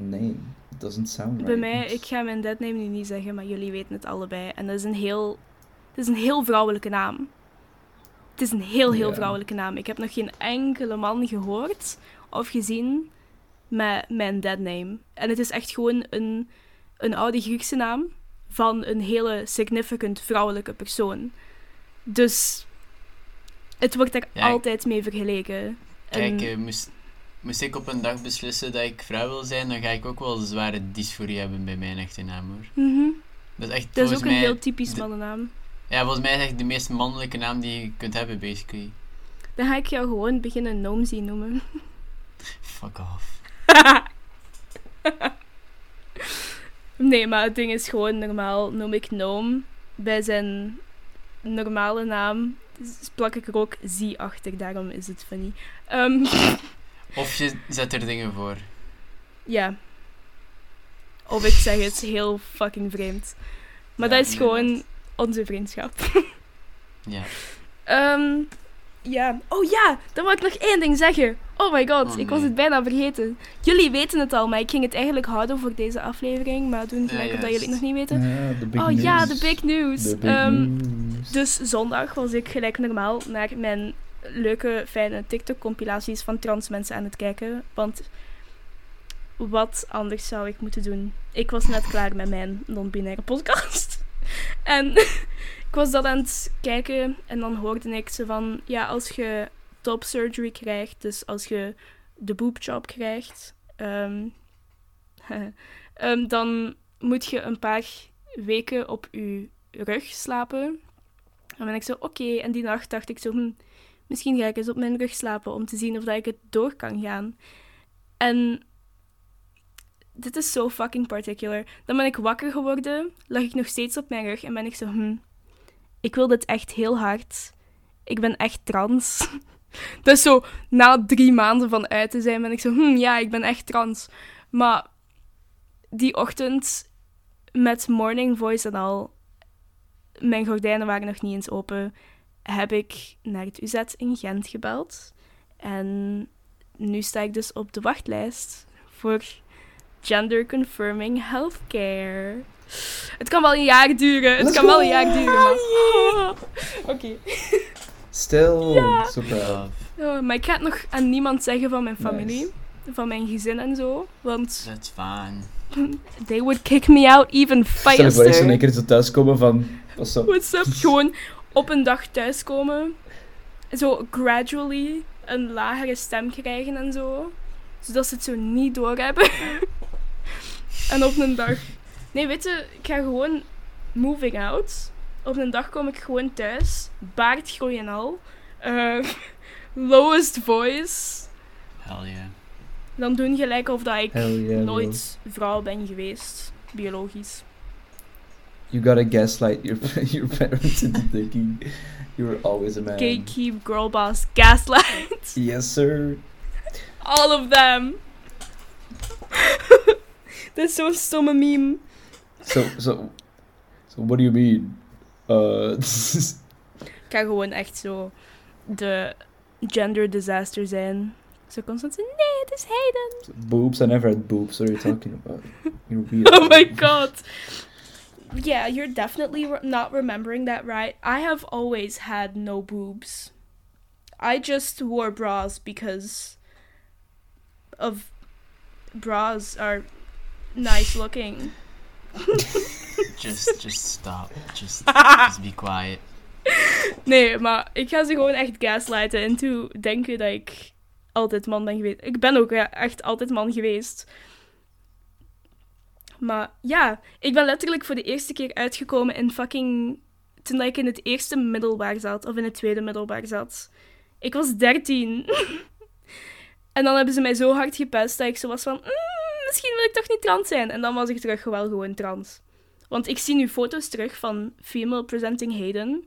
Nee, it doesn't sound right. Bij mij, ik ga mijn dead name nu niet zeggen, maar jullie weten het allebei. En dat is een heel, het is een heel vrouwelijke naam. Het is een heel, heel Ja. vrouwelijke naam. Ik heb nog geen enkele man gehoord of gezien met mijn dead name. En het is echt gewoon een, een oude Griekse naam van een hele significant vrouwelijke persoon. Dus het wordt er Ja, altijd mee vergeleken. Kijk, En- eh, moest, moest ik op een dag beslissen dat ik vrouw wil zijn, dan ga ik ook wel zware dysforie hebben bij mijn echte naam hoor. Mhm. Dat is echt Dat is ook een mij, heel typisch mannennaam. Ja, volgens mij is echt de meest mannelijke naam die je kunt hebben, basically. Dan ga ik jou gewoon beginnen Nomzi noemen. Fuck off. nee, maar het ding is gewoon normaal noem ik Noom. Bij zijn normale naam plak ik er ook Z achter, daarom is het funny. Ehm, Of je zet er dingen voor. ja. Of ik zeg het heel fucking vreemd. Maar Ja, dat is gewoon onze vriendschap. Ja. Ehm, ja. Oh ja, dan wil ik nog één ding zeggen. Oh my god, Oh, ik was het bijna vergeten. Jullie weten het al, maar ik ging het eigenlijk houden voor deze aflevering. Maar doen gelijk Ja, dat jullie het nog niet weten. Ja, oh ja, de big news. De big Ehm, news. dus zondag was ik gelijk normaal naar mijn leuke, fijne TikTok-compilaties van trans mensen aan het kijken. Want wat anders zou ik moeten doen? Ik was net klaar met mijn non-binaire podcast. en ik was dat aan het kijken en dan hoorde ik ze van... Ja, als je top surgery krijgt, dus als je de boobjob krijgt... ehm, ehm, dan moet je een paar weken op je rug slapen. En ben ik zo, oké. En die nacht dacht ik zo, hm, misschien ga ik eens op mijn rug slapen om te zien of dat ik het door kan gaan. En dit is zo fucking particular. Dan ben ik wakker geworden, lag ik nog steeds op mijn rug en ben ik zo, hm, ik wil dit echt heel hard. Ik ben echt trans. Dus zo, na drie maanden van uit te zijn, ben ik zo, hm, ja, ik ben echt trans. Maar die ochtend, met morning voice en al, mijn gordijnen waren nog niet eens open, heb ik naar het UZ in Gent gebeld. En nu sta ik dus op de wachtlijst voor gender confirming healthcare. Het kan wel een jaar duren. Het Let's kan wel een jaar duren. Maar... Oké. Stil, Ja. Love. Oh, maar ik ga het nog aan niemand zeggen van mijn Nice. familie. Van mijn gezin en zo. Want That's fine. they would kick me out even Stel je voor eens in één faster. keer zo thuiskomen van... Pas op. What's up? Gewoon op een dag thuiskomen. Zo gradually een lagere stem krijgen en zo. Zodat ze het zo niet doorhebben. en op een dag... Nee, weet je, ik ga gewoon moving out. Op een dag kom ik gewoon thuis. Baard groeien en al. Eh, lowest voice. Hell yeah. Dan doen gelijk of dat ik yeah, nooit vrouw ben geweest. Biologisch. You gotta gaslight your, your parents into thinking you're always a man. Gatekeep, girl boss, gaslight. Yes, sir. All of them. Dit is zo'n stomme meme. So, so, so what do you mean? Uh, Ik ga gewoon echt zo de gender disaster zijn. Zo constant zo, nee, het is Hayden. boobs? I never had boobs. What are you talking about? You're weird. Oh my god. Yeah, you're definitely re- not remembering that right. I have always had no boobs. I just wore bras because of bras are nice looking. Just, just stop. Just, just be quiet. Nee, maar ik ga ze gewoon echt gaslighten en toe denken dat ik altijd man ben geweest. Ik ben ook echt altijd man geweest. Maar ja, ik ben letterlijk voor de eerste keer uitgekomen in fucking toen ik in het eerste middelbaar zat, of in het tweede middelbaar zat. Ik was 13. en dan hebben ze mij zo hard gepest dat ik zo was van, "Mm, misschien wil ik toch niet trans zijn. En dan was ik terug wel gewoon trans. Want ik zie nu foto's terug van female presenting Hayden.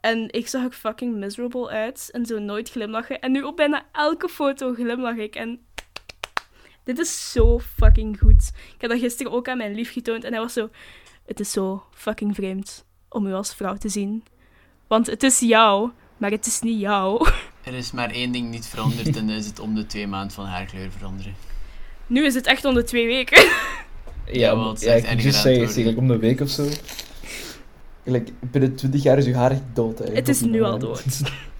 En ik zag er fucking miserable uit en zo nooit glimlachen. En nu op bijna elke foto glimlach ik. En dit is zo fucking goed. Ik heb dat gisteren ook aan mijn lief getoond en hij was zo... Het is zo fucking vreemd om u als vrouw te zien. Want het is jou, maar het is niet jou. Er is maar één ding niet veranderd en dat is het om de twee maanden van haarkleur veranderen. Nu is het echt om de twee weken. Ja, het is ja ik moet het zeggen, zeg, like, om de week of zo. Like, binnen 20 jaar is je haar echt dood. Hè, Het is nu al dood.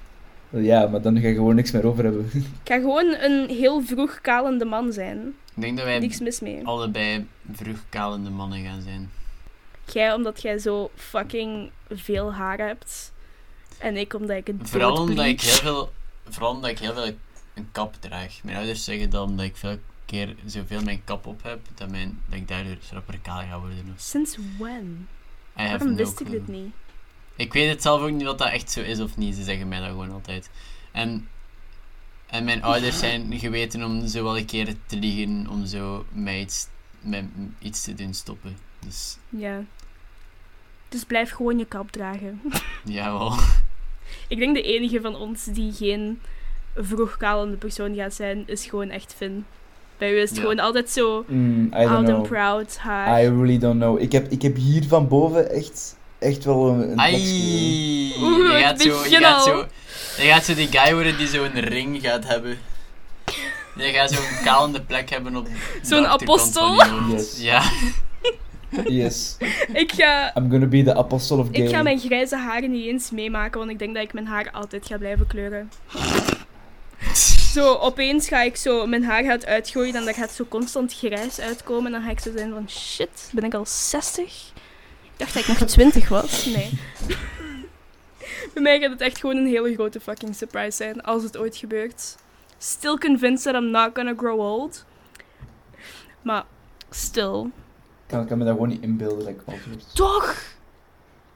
ja, maar dan ga je gewoon niks meer over hebben. Ik ga gewoon een heel vroeg kalende man zijn. Ik denk dat wij Niks mis mee. allebei vroeg kalende mannen gaan zijn. Jij omdat jij zo fucking veel haar hebt. En ik omdat ik het Vooral omdat ik heel veel, vooral omdat ik heel veel een kap draag. Mijn ouders zeggen dan dat ik veel keer zoveel mijn kap op heb, dat, mijn, dat ik daardoor rapper kaal ga worden. Sinds when? I have Waarom no wist ik clue. dit niet? Ik weet het zelf ook niet of dat echt zo is of niet. Ze zeggen mij dat gewoon altijd. En, en mijn ouders zijn geweten om zo wel een keer te liegen, om zo mij iets, mij iets te doen stoppen. Dus Ja. Dus blijf gewoon je kap dragen. jawel. Ik denk de enige van ons die geen vroeg kalende persoon gaat zijn, is gewoon echt Finn. Bij u is het Ja. gewoon altijd zo Mm, I don't proud haar. I really don't know. Ik heb, ik heb hier van boven echt, echt wel een, een Ai. Oeh, je gaat, zo, je, gaat al. zo, je gaat zo die guy worden die zo'n ring gaat hebben. Je gaat zo'n kalende plek hebben op Zo'n apostel. Yes. Ja. Yes. Ik ga, I'm gonna be the apostle of gay. ik ga mijn grijze haren niet eens meemaken, want ik denk dat ik mijn haar altijd ga blijven kleuren. Zo, opeens ga ik zo mijn haar gaat uitgooien en dat gaat zo constant grijs uitkomen. En dan ga ik zo zijn van, shit, ben ik al 60? Ik dacht dat ik nog 20 was. Nee. Bij mij gaat het echt gewoon een hele grote fucking surprise zijn, als het ooit gebeurt. Still convinced that I'm not gonna grow old. Maar, still. Ik kan, kan me dat gewoon niet inbeelden dat ik oud. Toch!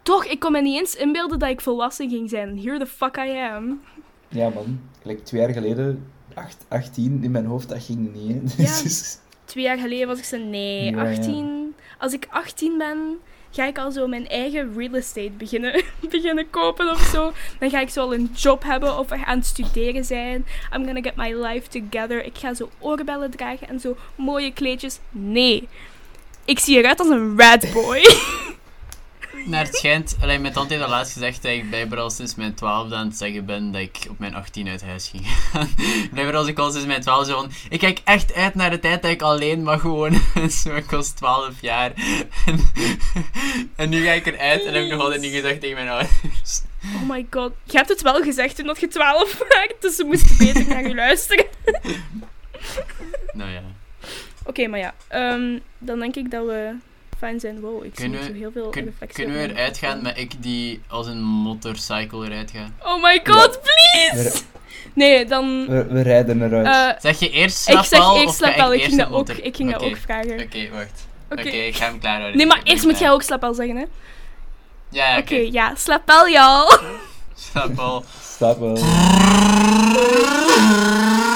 Toch, ik kon me niet eens inbeelden dat ik volwassen ging zijn. Here the fuck I am. Ja man, gelijk twee jaar geleden, acht, 18 in mijn hoofd, dat ging niet. Hè. Ja. Dus- Twee jaar geleden was ik zo, nee, Ja, ja. 18. Als ik 18 ben, ga ik al zo mijn eigen real estate beginnen, beginnen kopen of zo. Dan ga ik zo al een job hebben of aan studeren zijn. I'm gonna get my life together. Ik ga zo oorbellen dragen en zo mooie kleedjes. Nee. Ik zie eruit als een rat boy. Naar het schijnt, alleen mijn tante heeft al laatst gezegd dat ik blijkbaar al sinds mijn twaalfde aan het zeggen ben dat ik op mijn 18 uit huis ging gaan. blijkbaar als ik al sinds mijn twaalfde zo van, ik kijk echt uit naar de tijd dat ik alleen mag wonen. zo, ik was 12 jaar. en, en nu ga ik eruit en heb ik nog altijd niet gezegd tegen mijn ouders. Oh my god. Je hebt het wel gezegd toen dat je 12 was, dus ze moesten beter naar je luisteren. Nou ja. Oké, maar ja. ehm, dan denk ik dat we fijn zijn. Wow, ik Kunnen zie we- zo heel veel Kun- reflectie. kunnen we eruit gaan met ik die als een motorcycle eruit ga? Oh my god, please! Nee, dan... We, we rijden eruit. eh, Zeg je eerst ik slap zeg al, eerst of ga slap wel. Ik eerst ging, dat ook, ik ging dat ook vragen. Oké, wacht. Oké. Ik ga hem klaar houden. Nee, maar Ik eerst moet jij ook slap al zeggen, hè? Ja, ja, Oké, oké. ja. Slap wel, y'all. Slap al. Staat wel.